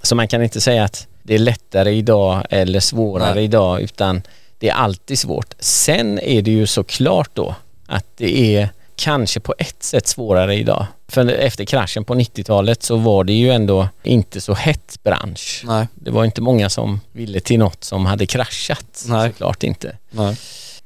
Så man kan inte säga att det är lättare idag eller svårare Nej. idag utan det är alltid svårt. Sen är det ju såklart då att det är kanske på ett sätt svårare idag. För efter kraschen på 90-talet så var det ju ändå inte så hett bransch. Nej. Det var inte många som ville till något som hade kraschat. Nej. Såklart inte. Nej.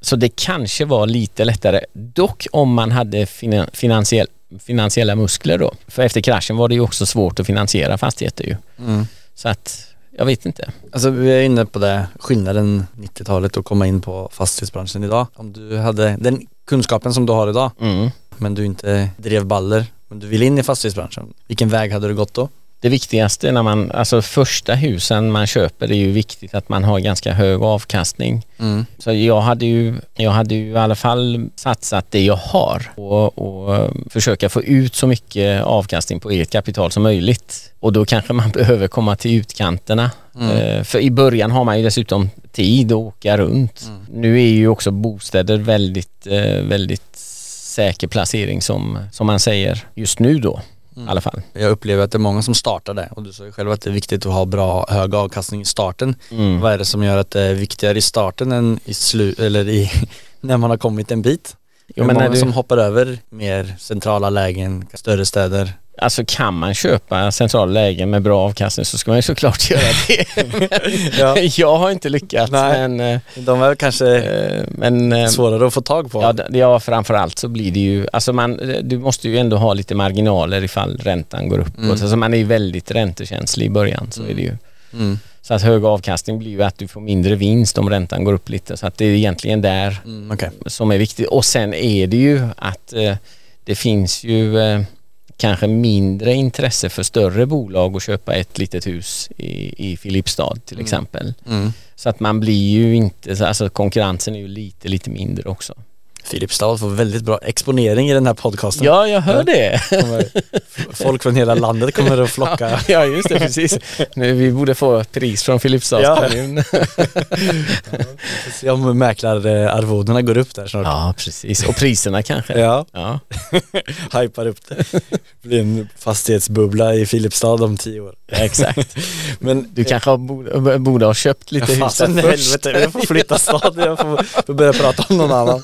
Så det kanske var lite lättare. Dock om man hade finan- finansiell, finansiella muskler då. För efter kraschen var det ju också svårt att finansiera fastigheter ju. Mm. Så att jag vet inte. Alltså vi är inne på det, skillnaden 90-talet och komma in på fastighetsbranschen idag. Om du hade den kunskapen som du har idag, Mm. men du inte drev baller, men du vill in i fastighetsbranschen, vilken väg hade du gått då? Det viktigaste när man, alltså första husen man köper det är ju viktigt att man har ganska hög avkastning. Mm. Så jag hade ju, jag hade ju i alla fall satsat det jag har och, och försöka få ut så mycket avkastning på eget kapital som möjligt. Och då kanske man behöver komma till utkanterna. Mm. Eh, För i början har man ju dessutom tid att åka runt. Mm. Nu är ju också bostäder väldigt, eh, väldigt säker placering som, som man säger just nu då Mm. i alla fall. Jag upplever att det är många som startar det och du sa ju själv att det är viktigt att ha bra hög avkastning i starten. Mm. Vad är det som gör att det är viktigare i starten än i slut eller i när man har kommit en bit? Jo, men många du, som hoppar över mer centrala lägen, större städer. Alltså kan man köpa centrala lägen med bra avkastning så ska man ju såklart göra det. Ja. Jag har inte lyckats Nej. men, eh, De är kanske eh, men eh, svårare att få tag på. ja, ja framförallt så blir det ju, alltså man, du måste ju ändå ha lite marginaler ifall räntan går uppåt. Mm. Alltså man är ju väldigt räntekänslig i början så Mm. är det ju. Mm. Så att hög avkastning blir ju att du får mindre vinst om räntan går upp lite så att det är egentligen där Mm, Okej. som är viktigt. Och sen är det ju att eh, Det finns ju eh, kanske mindre intresse för större bolag att köpa ett litet hus i, i Filipstad till Mm. exempel. Mm. Så att man blir ju inte, så- alltså konkurrensen är ju lite, lite mindre också. Filipstad får väldigt bra exponering i den här podcasten. Ja, jag hör det. Folk från hela landet kommer att flocka. Ja, just det, precis. Nu, vi borde få pris från Filipstads Ja. kommun. Se om mäklararvodena går upp där snart. Ja, precis. Och priserna kanske. Ja, Ja. hypar upp det. Blir en fastighetsbubbla i Filipstad om tio år. exakt. Men Du kanske har, borde, borde ha köpt lite Ja, hus först. helvete, jag får flytta stad, jag får, får börja prata om någon annan.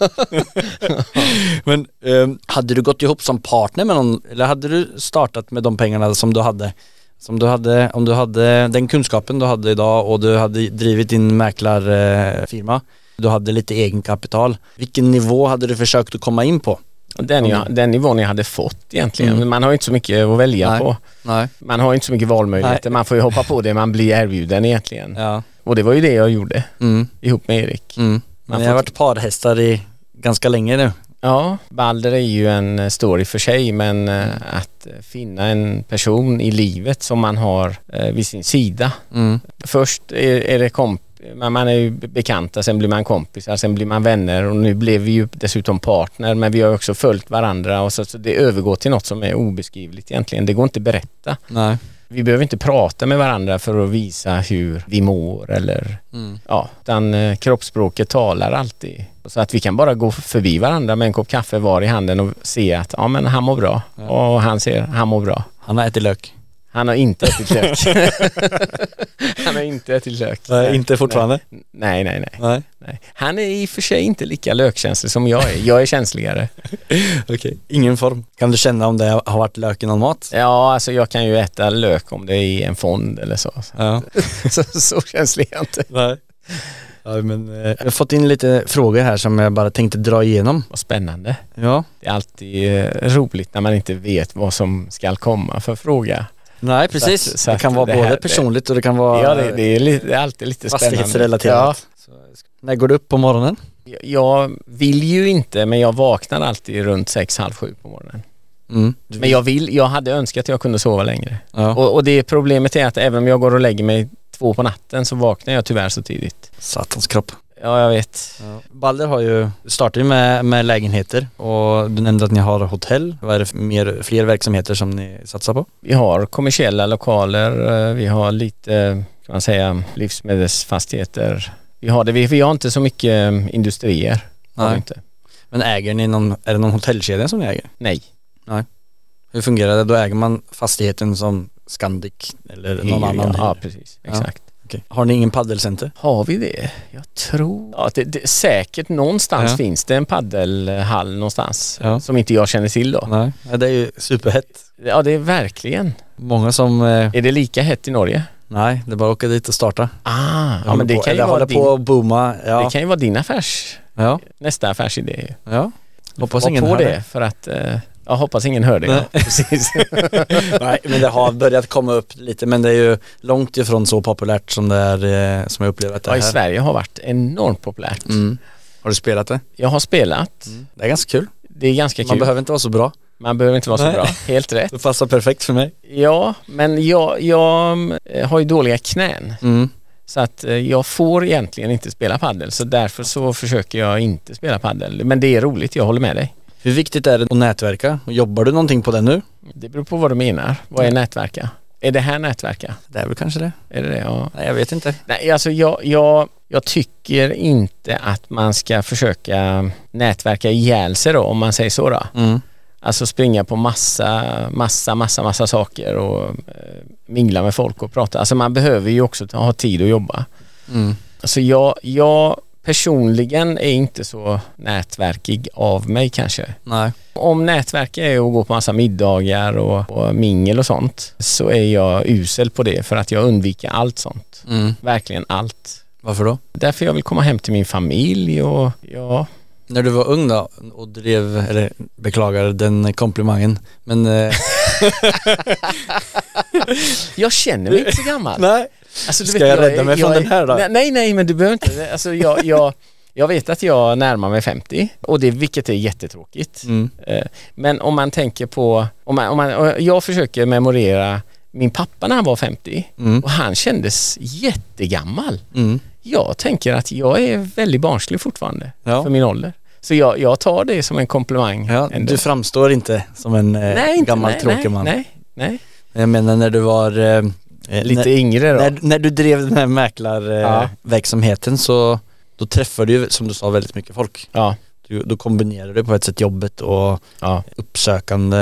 Men ehm, hade du gått ihop som partner med någon, eller hade du startat med de pengarna som du hade? Som du hade, om du hade den kunskapen du hade idag och du hade drivit din mäklarfirma, du hade lite egen kapital. Vilken nivå hade du försökt att komma in på? Den, jag, den nivån jag hade fått egentligen. Mm. Man har ju inte så mycket att välja Nej. på. Nej. Man har ju inte så mycket valmöjligheter. Nej. Man får ju hoppa på det man blir erbjuden egentligen. Ja. Och det var ju det jag gjorde Mm. ihop med Erik. Mm. Man Men jag har varit parhästar i ganska länge nu. Ja, Balder är ju en eh, story för sig men eh, att eh, finna en person i livet som man har vid sin sida. Mm. Först är, det komp man är ju bekanta, sen blir man kompisar, sen blir man vänner och nu blev vi ju dessutom partner men vi har också följt varandra och så, så det övergår till något som är obeskrivligt egentligen. Det går inte att berätta. Nej. Vi behöver inte prata med varandra för att visa hur vi mår eller Mm. ja, utan eh, kroppsspråket talar alltid. Så att vi kan bara gå förbi varandra med en kopp kaffe var i handen och se att ja men han mår bra Ja. och han ser, han mår bra. Han har ätit lök. Han har inte ätit lök. han har inte ätit lök. Nej, inte fortfarande. Nej, nej, nej, Nej. nej. Han är i och för sig inte lika lökkänslig som jag är. Jag är känsligare. Okej, ingen form. Kan du känna om det har varit lök i någon mat? Ja, alltså jag kan ju äta lök om det är i en fond eller så. Ja. Så, så känslig är jag inte. Nej. Ja, men, eh, jag har fått in lite frågor här som jag bara tänkte dra igenom. Vad spännande. Ja. Det är alltid eh, roligt när man inte vet vad som ska komma för fråga. Nej, precis. Så att- så det att kan vara det både här- personligt och det kan vara Ja, det, det, är, lite, det alltid lite spännande. fastighetsrelaterat. Så, när går du upp på morgonen? Ja, jag vill ju inte, men jag vaknar alltid runt sex, halv sju på morgonen. Mm. Men jag vill, jag hade önskat att jag kunde sova längre. Ja. Och, och det problemet är att även om jag går och lägger mig två på natten så vaknar jag tyvärr så tidigt. Satans kropp. Ja, jag vet. Balder har ju, startar ju med, med lägenheter och du nämnde att ni har hotell. Vad är det mer, fler verksamheter som ni satsar på? Vi har kommersiella lokaler, eh, vi har lite, kan man säga, livsmedelsfastigheter. Vi har det, vi, vi har inte så mycket eh, industrier. Nej. inte. Men äger ni någon, är det någon hotellkedja som ni äger? Nej. Hur fungerar det? Då äger man fastigheten som Scandic eller någon Ja, annan? Ja, precis. Ja. Exakt. Okej. Har ni ingen paddelcenter? Har vi det? Jag tror... Ja, det, det, säkert någonstans Ja. finns det en paddelhall någonstans Ja. som inte jag känner till då. Nej. Ja, det är ju superhett. Ja, det är verkligen. Många som, eh, Är det lika hett i Norge? nej, det är bara att åka dit och starta. Ah, ja, Håller men det på, kan, ju eller vara håller din, på att booma. Ja. det kan ju vara din affärs... ja. Nästa affärsidé. ja. Hoppas Var ingen på hör det, det. för att... Eh, jag hoppas ingen hör det. Ja. Precis. Nej, men det har börjat komma upp lite men det är ju långt ifrån så populärt som det är, eh, som jag upplever att det ja, är I här. Sverige har varit enormt populärt. Mm. Har du spelat det? Jag har spelat. Det är ganska kul. Det är ganska Man kul. behöver inte vara så bra. Man behöver inte vara så Nej. bra. Helt rätt. Det passar perfekt för mig. Ja, men jag, jag eh, har ju dåliga knän. Mm. Så att eh, jag får egentligen inte spela paddel så därför så försöker jag inte spela paddel. Men det är roligt, jag håller med dig. Hur viktigt är det att nätverka? Jobbar du någonting på det nu? Det beror på vad du menar. Vad är nätverka? Är det här nätverka? Det är väl kanske det. Är det det? Ja. Nej, jag vet inte. Nej, alltså jag, jag, jag tycker inte att man ska försöka nätverka ihjäl sig då, om man säger så då. Mm. Alltså springa på massa, massa, massa, massa saker och eh, mingla med folk och prata. Alltså man behöver ju också ha tid att jobba. Mm. Alltså jag, jag personligen är inte så nätverkig av mig kanske. Nej. Om nätverk är att gå på massa middagar och, och mingel och sånt så är jag usel på det för att jag undviker allt sånt. Mm. Verkligen allt. Varför då? Därför jag vill komma hem till min familj och ja, När du var ung då och drev, eller beklagar den komplimangen, men eh, jag känner mig inte så gammal. nej. Alltså, Ska jag rädda mig från är- den här då? Nej, nej, men du behöver inte. Alltså, jag, jag, Jag vet att jag närmar mig 50 och det, vilket är jättetråkigt. Mm. Eh, Men om man tänker på, om man, om man, jag försöker memorera min pappa när han var 50 Mm. och han kändes jättegammal. Mm. Jag tänker att jag är väldigt barnslig fortfarande Ja. för min ålder. Så jag, jag tar det som en komplimang. Ja, du framstår inte som en eh, nej, inte, gammal nej, tråkig nej, man. Nej, nej. Jag menar när du var eh, Lite när, yngre då. när, när du drev den här mäklarverksamheten Ja. eh, så då träffade du som du sa väldigt mycket folk. Ja, Du, då kombinerade du på ett sätt jobbet och ja. uppsökande.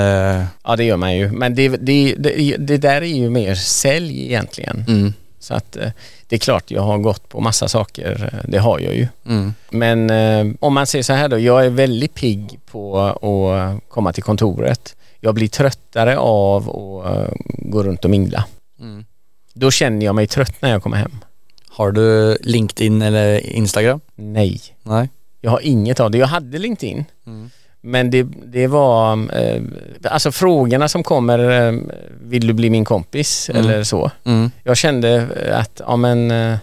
ja, det gör man ju. Men det, det, det, det där är ju mer sälj egentligen. Mm. Så att eh, det är klart jag har gått på massa saker, eh, det har jag ju. Mm. Men eh, om man säger så här då, jag är väldigt pigg på att komma till kontoret. Jag blir tröttare av att eh, gå runt och mingla. Mm. Då känner jag mig trött när jag kommer hem. Har du LinkedIn eller Instagram? Nej, Nej. jag har inget av det. Jag hade LinkedIn. Mm. Men det, det var, eh, alltså frågorna som kommer, eh, vill du bli min kompis Mm. eller så. Mm. Jag kände att, ja men eh,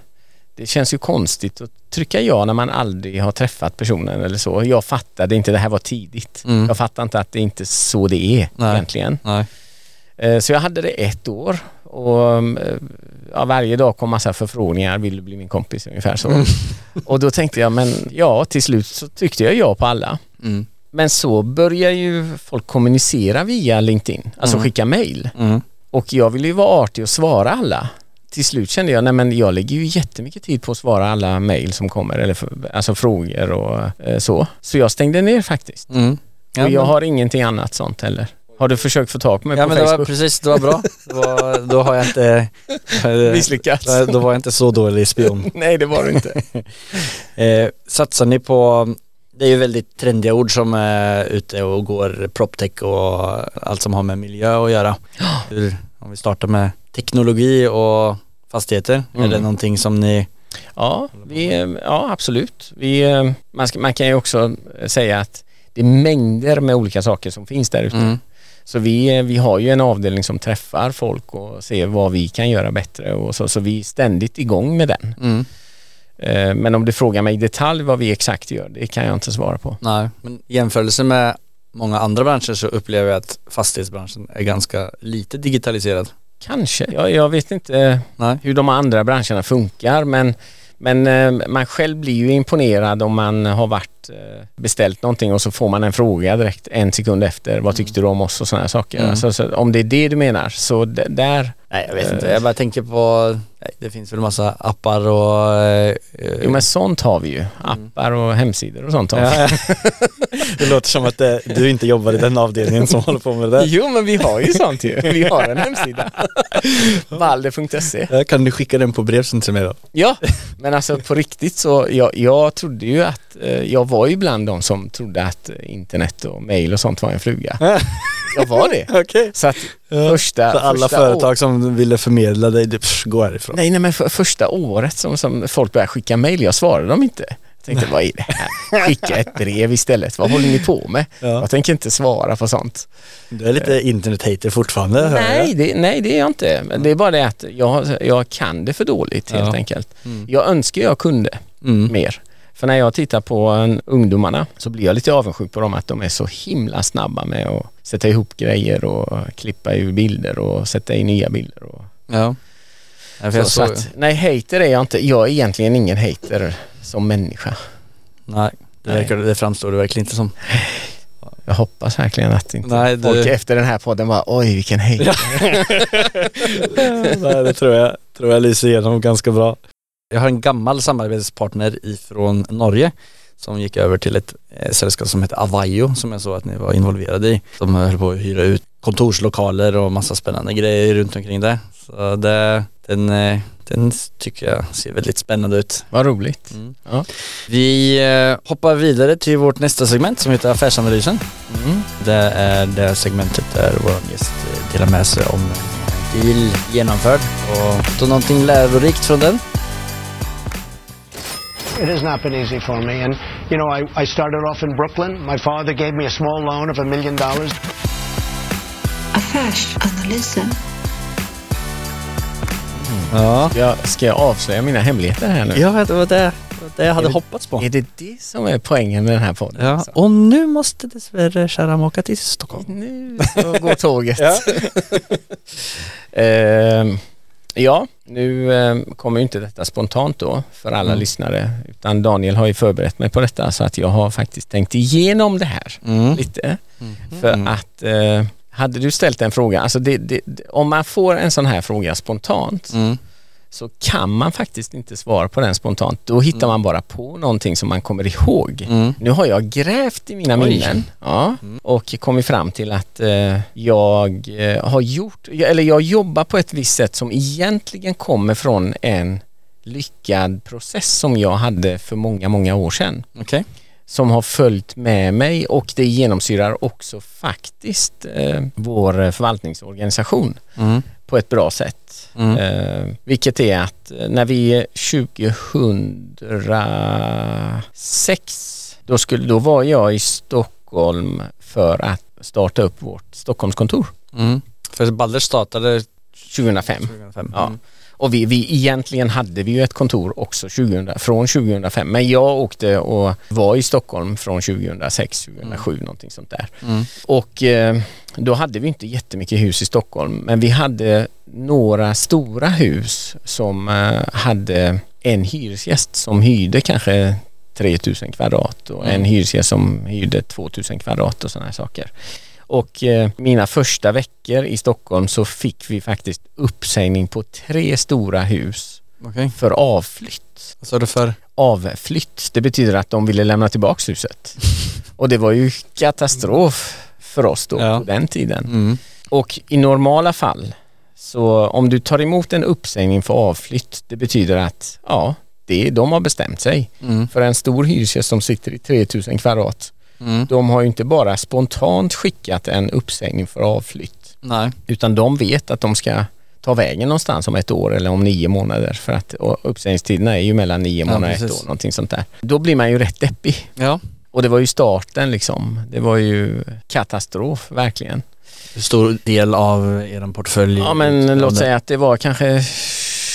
det känns ju konstigt att trycka ja när man aldrig har träffat personen eller så. Jag fattade inte, det här var tidigt. Mm. Jag fattade inte att det inte är så det är Nej. egentligen. Nej. Eh, Så jag hade det ett år och eh, ja, varje dag kom massa förfrågningar, vill du bli min kompis ungefär så. Mm. Och då tänkte jag, men ja till slut så tyckte jag ja på alla. Mm. Men så börjar ju folk kommunicera via LinkedIn, alltså Mm. skicka mail. Mm. Och jag ville ju vara artig och svara alla. Till slut kände jag, nej men jag lägger ju jättemycket tid på att svara alla mail som kommer, eller för, alltså frågor och eh, så. Så jag stängde ner faktiskt. Mm. Ja, och jag har ingenting annat sånt heller. Har du försökt få tag på mig Ja på men det var Facebook? precis, det var bra. Det var, då har jag inte Misslyckats. Då- var jag inte så dålig spion. nej det var du inte. Eh, satsar ni på, det är ju väldigt trendiga ord som är ute och går, proptech och allt som har med miljö att göra. Hur, om vi startar med teknologi och fastigheter, är Mm. det någonting som ni, Ja, vi, ja absolut. Vi, eh, man, ska, man kan ju också säga att det är mängder med olika saker som finns där ute. Mm. Så vi, vi har ju en avdelning som träffar folk och ser vad vi kan göra bättre och så, så vi är ständigt igång med den. Mm. Eh, Men om du frågar mig i detalj vad vi exakt gör, det kan jag inte svara på. nej, men i jämförelse med många andra branscher så upplever jag att fastighetsbranschen är ganska lite digitaliserad. Kanske. Jag, jag vet inte Nej. hur de andra branscherna funkar men, men eh, man själv blir ju imponerad om man har varit eh, beställt någonting och så får man en fråga direkt en sekund efter. Vad tyckte du om oss och sådana saker. Mm. Alltså, så om det är det du menar så där Nej jag vet inte, Eh. jag bara tänker på, det finns väl massa appar och eh, Jo men sånt har vi ju. Appar och hemsidor och sånt har vi. Ja. det låter som att det, du inte jobbar i den avdelningen som håller på med det där. Jo men vi har ju sånt ju. Vi har en hemsida. Valde.se Ja, Kan du skicka den på brev sen till mig då? Ja, men alltså på riktigt så jag, jag trodde ju att eh, jag var ju bland de som trodde att eh, internet och mail och sånt var en fluga. Jag var det. Okej. Så att första, Så alla första företag som ville förmedla dig, det, pff, gå härifrån. Nej, nej men för, första året som, som folk började skicka mail, jag svarade dem inte. Jag tänkte, vad är det här? Skicka ett brev istället, vad håller ni på med? Ja. Jag tänker inte svara på sånt. Du är lite internet-hater fortfarande hör jag. Nej det, nej, det är jag inte. Men det är bara det att jag, jag kan det för dåligt helt Ja. enkelt. Mm. Jag önskar jag kunde Mm. mer. För när jag tittar på en, ungdomarna så blir jag lite avundsjuk på dem att de är så himla snabba med att sätta ihop grejer och klippa ur bilder och sätta in nya bilder. Och, Ja. Ja, så, så såg, att, nej, hater är jag inte. Jag är egentligen ingen hater som människa. nej, det, Nej. verkar, det framstår det verkligen inte som. Jag hoppas verkligen att inte Nej, du- folk efter den här podden bara oj vilken hater. nej, det tror jag, tror jag lyser igenom ganska bra. Jag har en gammal samarbetspartner ifrån Norge som gick över till ett eh, sällskap som heter Avaio som jag såg att ni var involverade i. De höll på att hyra ut kontorslokaler och massa spännande grejer runt omkring det. Så det, den, eh, den tycker jag ser väldigt spännande ut. Vad roligt. Mm. Ja. Vi eh, hoppar vidare till vårt nästa segment som heter Affärsanalysen. Mm. Det är det segmentet där vår gäst delar med sig om deal genomförd och då någonting lärorikt från den. It has not been easy for me. And, you know, I, I started off in Brooklyn. My father gave me a small loan of a million dollars. Affärsanalysen. Ja. Jag, ska jag avslöja mina hemligheter här nu? Ja, det var det. det jag hade Är det- hoppats på. Är det det som är poängen med den här podden? Ja, alltså? och nu måste dessvärre Sharam åka till Stockholm. Nu så går tåget. Ja. Ja, nu ehm, kommer ju inte detta spontant då för alla Mm. lyssnare utan Daniel har ju förberett mig på detta så att jag har faktiskt tänkt igenom det här Mm. lite. Mm. För att eh, hade du ställt en fråga, alltså det, det, det- om man får en sån här fråga spontant Mm. Så kan man faktiskt inte svara på den spontant. Då hittar man bara på någonting som man kommer ihåg. Mm. Nu har jag grävt i mina Oj. minnen ja, och kommit fram till att eh, jag eh, har gjort, eller jag jobbar på ett visst sätt som egentligen kommer från en lyckad process som jag hade för många, många år sedan. Okej. Som har följt med mig och det genomsyrar också faktiskt eh, vår förvaltningsorganisation Mm. på ett bra sätt. Mm. Eh, vilket är att eh, när vi 2006 då, skulle, då var jag i Stockholm för att starta upp vårt Stockholmskontor Mm. För Balder startade 2005. 2005. Ja. Och vi, vi egentligen hade vi ju ett kontor också 2000, från 2005 men jag åkte och var i Stockholm från 2006, 2007 någonting sånt där. Mm. Och eh, då hade vi inte jättemycket hus i Stockholm men vi hade några stora hus som eh, hade en hyresgäst som hyrde kanske 3000 kvadrat och en Mm. hyresgäst som hyrde 2000 kvadrat och sådana här saker. Och eh, mina första veckor i Stockholm så fick vi faktiskt uppsägning på tre stora hus Okej. för avflytt. Vad sa du för? Avflytt, det betyder att de ville lämna tillbaks huset. Och det var ju katastrof för oss då Ja. på den tiden. Mm. Och i normala fall så om du tar emot en uppsägning för avflytt det betyder att ja, det, de har bestämt sig. Mm. För en stor hyresgäst som sitter i 3000 kvadrat Mm. de har ju inte bara spontant skickat en uppsägning för avflytt Nej. utan de vet att de ska ta vägen någonstans om ett år eller om nio månader för att uppsägningstiderna är ju mellan nio Ja, månader och ett precis. år, någonting sånt där. Då blir man ju rätt deppig. Ja. Och det var ju starten liksom. Det var ju katastrof verkligen. Hur stor del av er portfölj? Ja men låt säga att det var kanske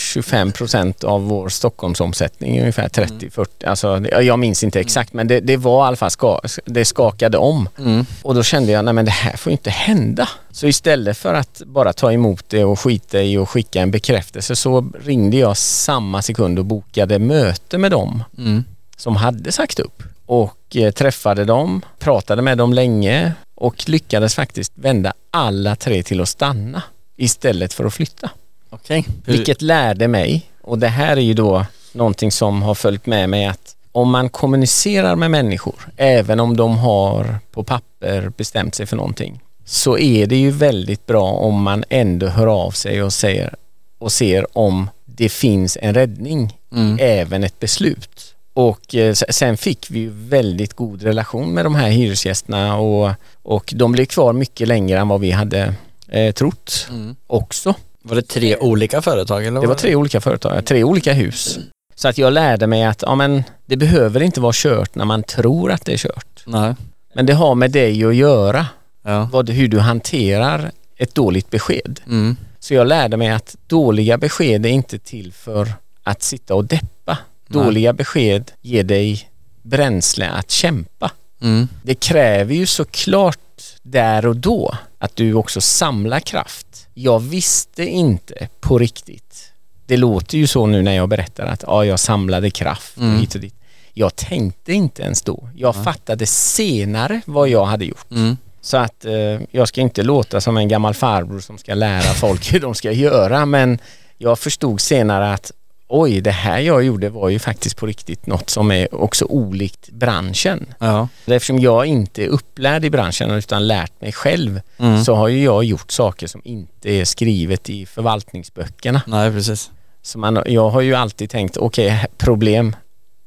25 procent av vår Stockholmsomsättning, ungefär 30-40. Alltså, det- jag minns inte exakt men det, det var i alla fall, ska, det skakade om. Mm. Och då kände jag, nej men det här får ju inte hända. Så istället för att bara ta emot det och skita i och skicka en bekräftelse så ringde jag samma sekund och bokade möte med dem Mm. som hade sagt upp. Och eh, träffade dem, pratade med dem länge och lyckades faktiskt vända alla tre till att stanna istället för att flytta. Okej. Hur- Vilket lärde mig, och det här är ju då någonting som har följt med mig att om man kommunicerar med människor, även om de har på papper bestämt sig för någonting, så är det ju väldigt bra om man ändå hör av sig och säger och ser om det finns en räddning, Mm. även ett beslut. Och eh, sen fick vi väldigt god relation med de här hyresgästerna och, och de blev kvar mycket längre än vad vi hade eh, trott Mm. också. Var det tre olika företag eller? Det var tre olika företag, tre olika hus. Så att jag lärde mig att ja, men det behöver inte vara kört när man tror att det är kört. Nej. Men det har med dig att göra, Ja. vad, hur du hanterar ett dåligt besked. Mm. Så jag lärde mig att dåliga besked är inte till för att sitta och deppa. Nej. Dåliga besked ger dig bränsle att kämpa. Mm. Det kräver ju såklart där och då att du också samlar kraft. Jag visste inte på riktigt. Det låter ju så nu när jag berättar att ja, jag samlade kraft och Mm. hit och dit. Jag tänkte inte ens då. Jag fattade senare vad jag hade gjort. Mm. Så att eh, jag ska inte låta som en gammal farbror som ska lära folk hur de ska göra men jag förstod senare att oj, det här jag gjorde var ju faktiskt på riktigt något som är också olikt branschen. Ja. Eftersom jag inte är upplärd i branschen utan lärt mig själv Mm. så har ju jag gjort saker som inte är skrivet i förvaltningsböckerna. Nej precis. Så man, jag har ju alltid tänkt, okej, problem,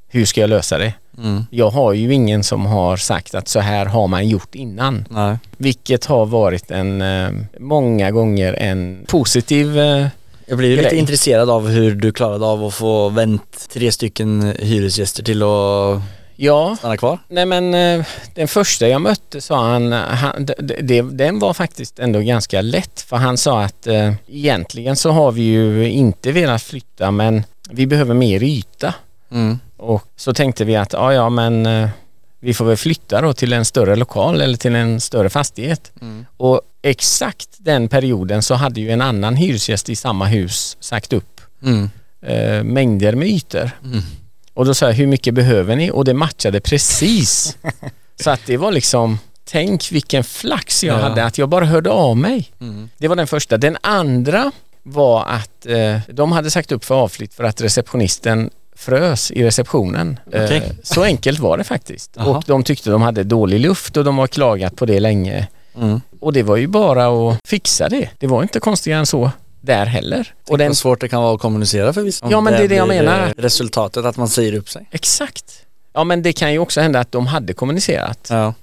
hur ska jag lösa det? Mm. Jag har ju ingen som har sagt att så här har man gjort innan. Nej. Vilket har varit en, eh, många gånger en positiv eh, Jag blir ju lite Grej. intresserad av hur du klarade av att få vänt tre stycken hyresgäster till att Ja, stanna kvar. nej men eh, den första jag mötte sa han, han det, det, den var faktiskt ändå ganska lätt för han sa att eh, egentligen så har vi ju inte velat flytta men vi behöver mer yta. Mm. Och så tänkte vi att ja, ja men eh, vi får väl flytta då till en större lokal eller till en större fastighet. Mm. Och exakt den perioden så hade ju en annan hyresgäst i samma hus sagt upp Mm. eh, mängder med ytor. Mm. Och då sa jag, hur mycket behöver ni? Och det matchade precis. så att det var liksom, tänk vilken flax jag Ja. hade att jag bara hörde av mig. Mm. Det var den första. Den andra var att eh, de hade sagt upp för avflytt för att receptionisten frös i receptionen. Eh, så enkelt var det faktiskt. Jaha. Och de tyckte de hade dålig luft och de har klagat på det länge. Mm. Och det var ju bara att fixa det. Det var inte konstigare än så där heller. Och Och den, vad svårt det kan vara att kommunicera för vissa. Ja, men det är det jag menar. eh, Resultatet att man säger upp sig. exakt. Ja men det kan ju också hända att de hade kommunicerat. Ja,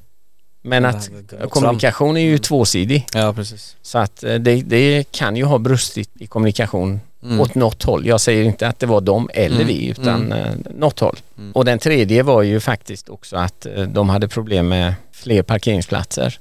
Men att kommunikation är ju tvåsidig. ja precis. Så att eh, det, det kan ju ha brustit i kommunikation Mm. åt något håll. Jag säger inte att det var de eller Mm. vi utan eh, något håll. Mm. Och den tredje var ju faktiskt också att eh, de hade problem med fler parkeringsplatser.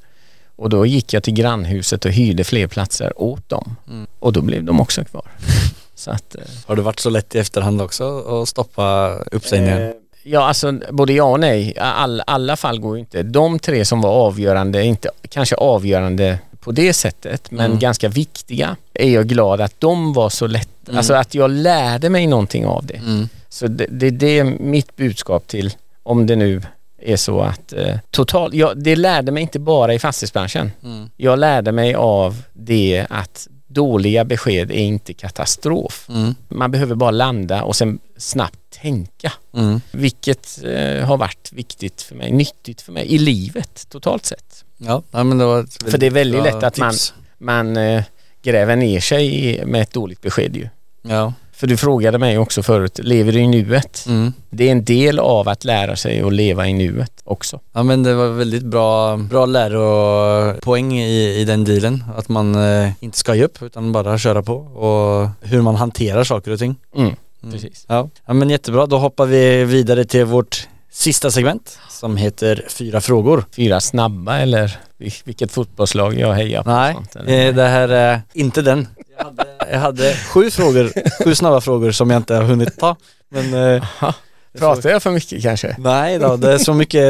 Och då gick jag till grannhuset och hyrde fler platser åt dem. Mm. Och då blev de också kvar. Så att, eh, Har det varit så lätt i efterhand också att stoppa uppsägningar? Eh, Ja, alltså både ja och nej. All, alla fall går ju inte. De tre som var avgörande, inte kanske avgörande på det sättet, men Mm. ganska viktiga, är jag glad att de var så lätt. Mm. Alltså att jag lärde mig någonting av det. Mm. Så det, det, det är mitt budskap till, om det nu är så att eh, total, ja, det lärde mig inte bara i fastighetsbranschen. Mm. Jag lärde mig av det att dåliga besked är inte katastrof. Mm. Man behöver bara landa och sen snabbt tänka. Mm. Vilket eh, har varit viktigt för mig, nyttigt för mig i livet totalt sett. Ja, ja, men det var ett För det är väldigt lätt att man- tips. Man eh, gräver ner sig med ett dåligt besked ju. Ja. För du frågade mig också förut, lever du i nuet? Mm. Det är en del av att lära sig att leva i nuet också. ja men det var väldigt bra, bra läropoäng i, i den dealen. Att man eh, inte ska ge upp utan bara köra på och hur man hanterar saker och ting. Mm, Mm. precis. Ja. ja men jättebra, då hoppar vi vidare till vårt sista segment som heter Fyra frågor. Fyra snabba eller vil- vilket fotbollslag jag hejar på? Nej, sånt, eh, det här är inte den. Jag hade, jag hade sju frågor, sju snabba frågor som jag inte har hunnit ta. Men eh, Aha. Pratar jag för mycket kanske? Nej då, det är så mycket,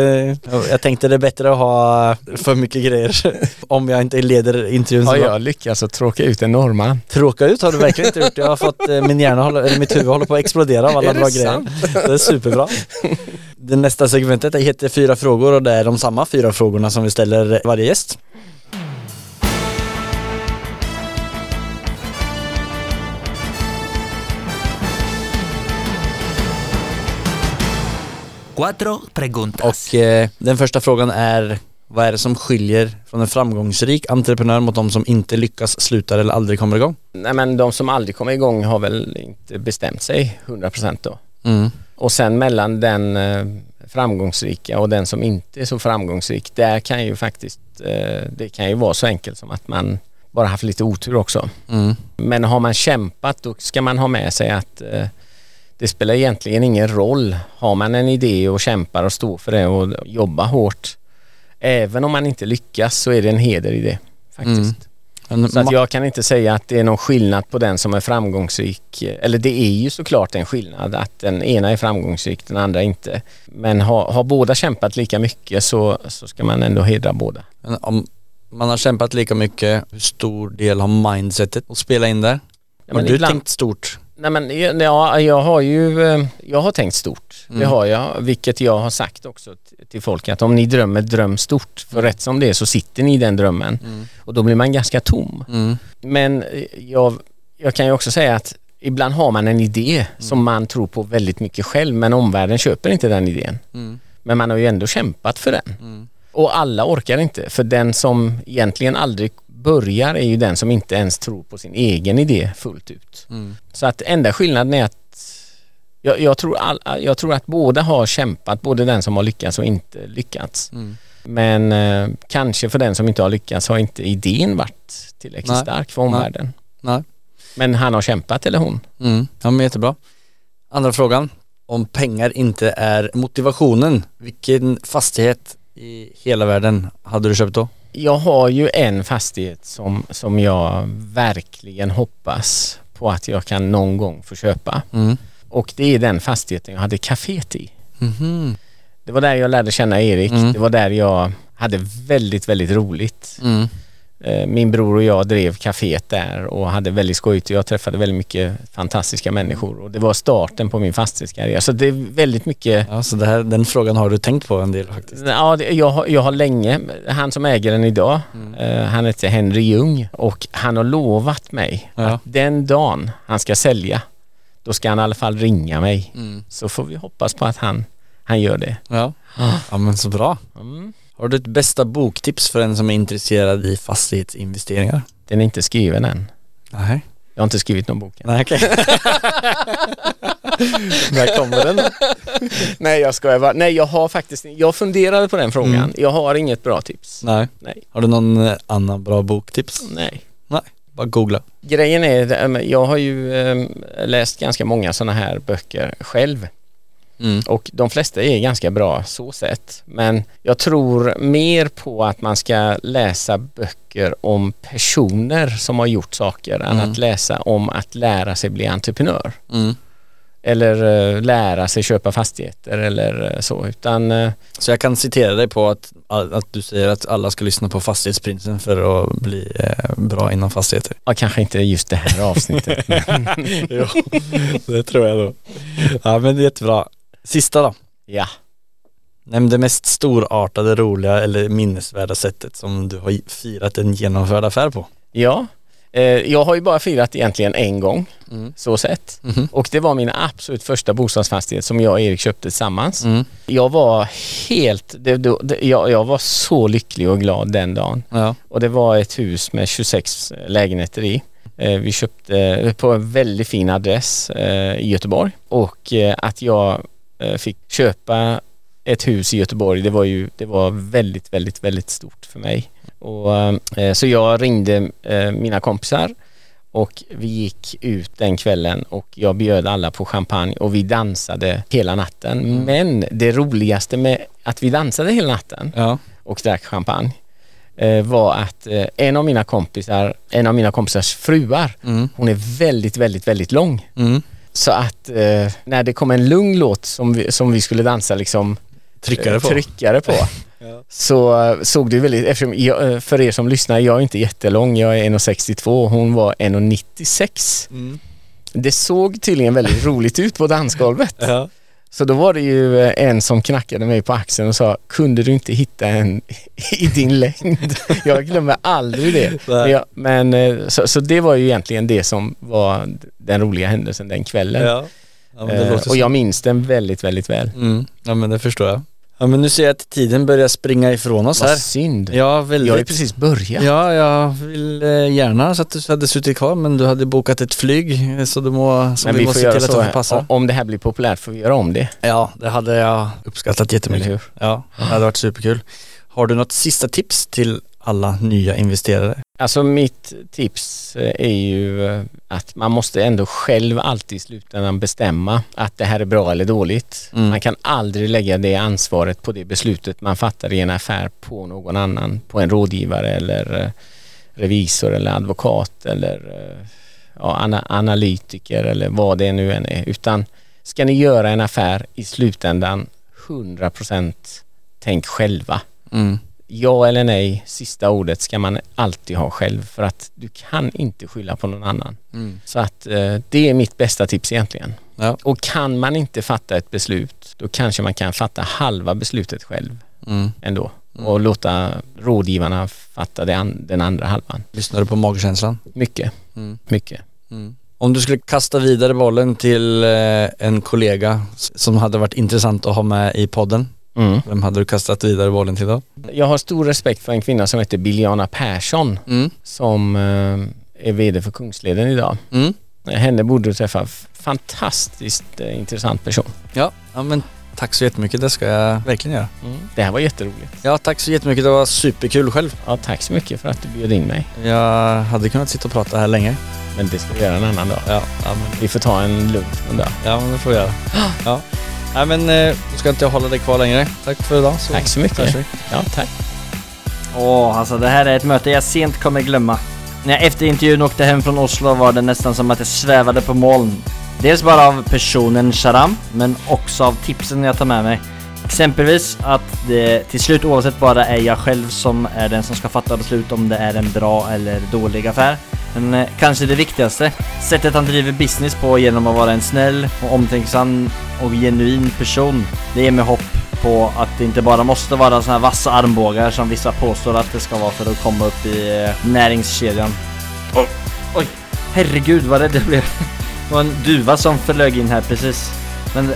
jag tänkte det är bättre att ha för mycket grejer om jag inte leder intervjun så Har jag lyckats att tråka ut en norrman? Tråka ut har du verkligen inte gjort. Jag har fått, eh, min hjärna, håller, eller mitt huvud håller på att explodera av alla bra grejer. sant? Det är superbra. Det nästa segmentet heter fyra frågor och det är de samma fyra frågorna som vi ställer varje gäst. Cuatro preguntas. Och eh, den första frågan är vad är det som skiljer från en framgångsrik entreprenör mot de som inte lyckas, slutar eller aldrig kommer igång? Nej men de som aldrig kommer igång har väl inte bestämt sig 100% då. Mm. Och sen mellan den eh, framgångsrika och den som inte är så framgångsrik, där kan ju faktiskt, eh, det kan ju vara så enkelt som att man bara haft lite otur också. Mm. Men har man kämpat då ska man ha med sig att eh, det spelar egentligen ingen roll. Har man en idé och kämpar och står för det och jobbar hårt, även om man inte lyckas så är det en heder i det faktiskt. Mm. Så att jag kan inte säga att det är någon skillnad på den som är framgångsrik. Eller det är ju såklart en skillnad att den ena är framgångsrik, den andra inte. Men har, har båda kämpat lika mycket så, så ska man ändå hedra båda. Men om man har kämpat lika mycket, hur stor del har mindsetet att spela in där? Ja, har du ibland- tänkt stort? Nej men ja, jag har ju, eh, jag har tänkt stort. Det Mm. har jag, vilket jag har sagt också till folk att om ni drömmer, dröm stort. För rätt som det är så sitter ni i den drömmen och då blir man ganska tom. Mm. Men eh, jag, jag kan ju också säga att ibland har man en idé som man tror på väldigt mycket själv men omvärlden köper inte den idén. Mm. Men man har ju ändå kämpat för den. Mm. Och alla orkar inte för den som egentligen aldrig börjar är ju den som inte ens tror på sin egen idé fullt ut. Mm. Så att enda skillnaden är att jag, jag, tror all, jag tror att båda har kämpat, både den som har lyckats och inte lyckats. Mm. Men eh, kanske för den som inte har lyckats har inte idén varit tillräckligt Nej. stark för omvärlden. Nej. Men han har kämpat eller hon. Mm. Ja men jättebra. Andra frågan. Om pengar inte är motivationen, vilken fastighet i hela världen hade du köpt då? Jag har ju en fastighet som, som jag verkligen hoppas på att jag kan någon gång få köpa. Mm. och det är den fastigheten jag hade kaféet i. Mhm. Det var där jag lärde känna Erik. Mm. Det var där jag hade väldigt, väldigt roligt. Mm. Eh, Min bror och jag drev kaféet där och hade väldigt skojigt och jag träffade väldigt mycket fantastiska människor och det var starten på min fastighetskarriär. Så det är väldigt mycket Ja, så här, den frågan har du tänkt på en del faktiskt. Ja, det, jag, jag har länge, han som äger den idag, eh, han heter Henry Ljung och han har lovat mig Ja. att den dagen han ska sälja, då ska han i alla fall ringa mig. Mm. Så får vi hoppas på att han, han gör det. Ja. ja, men så bra. Mm. Har du ett bästa boktips för en som är intresserad i fastighetsinvesteringar? Den är inte skriven än. Nej. Jag har inte skrivit någon bok än. Nej, okej. När kommer den? Nej jag skojar bara. Nej jag har faktiskt, jag funderade på den frågan. Mm. Jag har inget bra tips. Nej. Nej. Har du någon eh, annan bra boktips? Nej. Bara googla. Grejen är, eh, jag har ju eh, läst ganska många sådana här böcker själv. Mm. Och de flesta är ganska bra så sett. Men jag tror mer på att man ska läsa böcker om personer som har gjort saker än Mm. att läsa om att lära sig bli entreprenör. Mm. Eller eh, lära sig köpa fastigheter eller eh, så. Utan eh, Så jag kan citera dig på att, att du säger att alla ska lyssna på Fastighetsprinsen för att bli bra inom fastigheter. ja, kanske inte just det här avsnittet. men, jo, det tror jag då. Ja men det är jättebra. Sista då. ja. Nämn det mest storartade, roliga eller minnesvärda sättet som du har firat en genomförd affär på. ja. Eh, jag har ju bara firat egentligen en gång Mm. så sett. Mhm. Och det var min absolut första bostadsfastighet som jag och Erik köpte tillsammans. Mm. Jag var helt, det, det, jag, jag var så lycklig och glad den dagen. Ja. Och det var ett hus med 26 lägenheter i. Eh, vi köpte på en väldigt fin adress eh, i Göteborg och eh, att jag eh, fick köpa ett hus i Göteborg det var ju det var väldigt, väldigt, väldigt stort för mig. Och, eh, så jag ringde eh, mina kompisar och vi gick ut den kvällen och jag bjöd alla på champagne och vi dansade hela natten. Men det roligaste med att vi dansade hela natten Ja. och drack champagne eh, var att eh, en av mina kompisar, en av mina kompisars fruar, Mm. hon är väldigt, väldigt, väldigt lång. Mm. Så att eh, när det kom en lugn låt som vi, som vi skulle dansa liksom Tryckare på. eh, tryckare på Ja. så eh, såg det väldigt, eftersom jag, eh, för er som lyssnar, jag är inte jättelång, jag är 1,62 och hon var 1,96. Mm. Det såg tydligen väldigt roligt ut på dansgolvet. Ja. Så då var det ju eh, en som knackade mig på axeln och sa, kunde du inte hitta en i din längd? Jag glömmer aldrig det. Men, jag, men eh, så, så det var ju egentligen det som var den roliga händelsen den kvällen. Ja. Ja, men Eh, och jag minns den väldigt, väldigt väl. Mm. Ja men det förstår jag. Ja men nu ser jag att tiden börjar springa ifrån oss här. Vad synd. Ja väldigt. Jag har ju precis börjat. Ja, jag vill eh, gärna så att du hade suttit kvar men du hade bokat ett flyg eh, så du må, så Men vi, vi måste får se göra till att så, det får passa. här. om det här blir populärt får vi göra om det. Ja, det hade jag uppskattat jättemycket. Eller hur? Ja, det hade varit superkul. Har du något sista tips till alla nya investerare? Alltså mitt tips eh, är ju eh, att man måste ändå själv alltid i slutändan bestämma att det här är bra eller dåligt. Mm. Man kan aldrig lägga det ansvaret på det beslutet man fattar i en affär på någon annan, på en rådgivare eller eh, revisor eller advokat eller ja, ana- analytiker eller vad det nu än är. Utan ska ni göra en affär i slutändan 100% tänk själva Mm. Ja eller nej, sista ordet ska man alltid ha själv för att du kan inte skylla på någon annan. Mm. Så att eh, det är mitt bästa tips egentligen. Ja. Och kan man inte fatta ett beslut, då kanske man kan fatta halva beslutet själv Mm. ändå och låta rådgivarna fatta den andra halvan. Lyssnar du på magkänslan? Mycket, Mm. mycket. Mm. Om du skulle kasta vidare bollen till eh, en kollega som hade varit intressant att ha med i podden, Mm. vem hade du kastat vidare bollen till då? Jag har stor respekt för en kvinna som heter Biljana Persson Mm. som eh, är VD för Kungsleden idag. Mm. Henne borde du träffa. Fantastiskt eh, intressant person. Ja, ja men tack så jättemycket, det ska jag verkligen göra. Det här var jätteroligt. Ja, tack så jättemycket, det var superkul själv. Ja, tack så mycket för att du bjöd in mig. Jag hade kunnat sitta och prata här länge. Men det ska vi göra en annan dag. Ja, ja men, Vi får ta en lunch en dag. ja, men det får vi göra. Ja. Nej men eh, då ska inte jag hålla dig kvar längre. Tack för idag. Så Tack så mycket. vi. Ja, tack. Åh, alltså det här är ett möte jag sent kommer glömma. När jag efter intervjun åkte hem från Oslo var det nästan som att jag svävade på moln. Dels bara av personen Sharam, men också av tipsen jag tar med mig. Exempelvis att det till slut oavsett bara är jag själv som är den som ska fatta beslut om det är en bra eller dålig affär. Men eh, kanske det viktigaste, sättet han driver business på genom att vara en snäll och omtänksam och genuin person. Det ger mig hopp på att det inte bara måste vara såna här vassa armbågar som vissa påstår att det ska vara för att komma upp i eh, näringskedjan. Oj, oj, herregud vad rädd jag blev. Det var en duva som flög in här precis. Men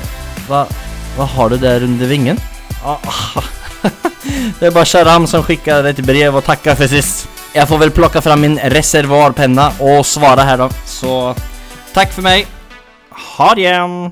vad, vad har du där under vingen? Ah, det är bara Sharam som skickar ett brev och tackar för sist. Jag får väl plocka fram min reservoarpenna och svara här då. Så tack för mig. Ha det igen!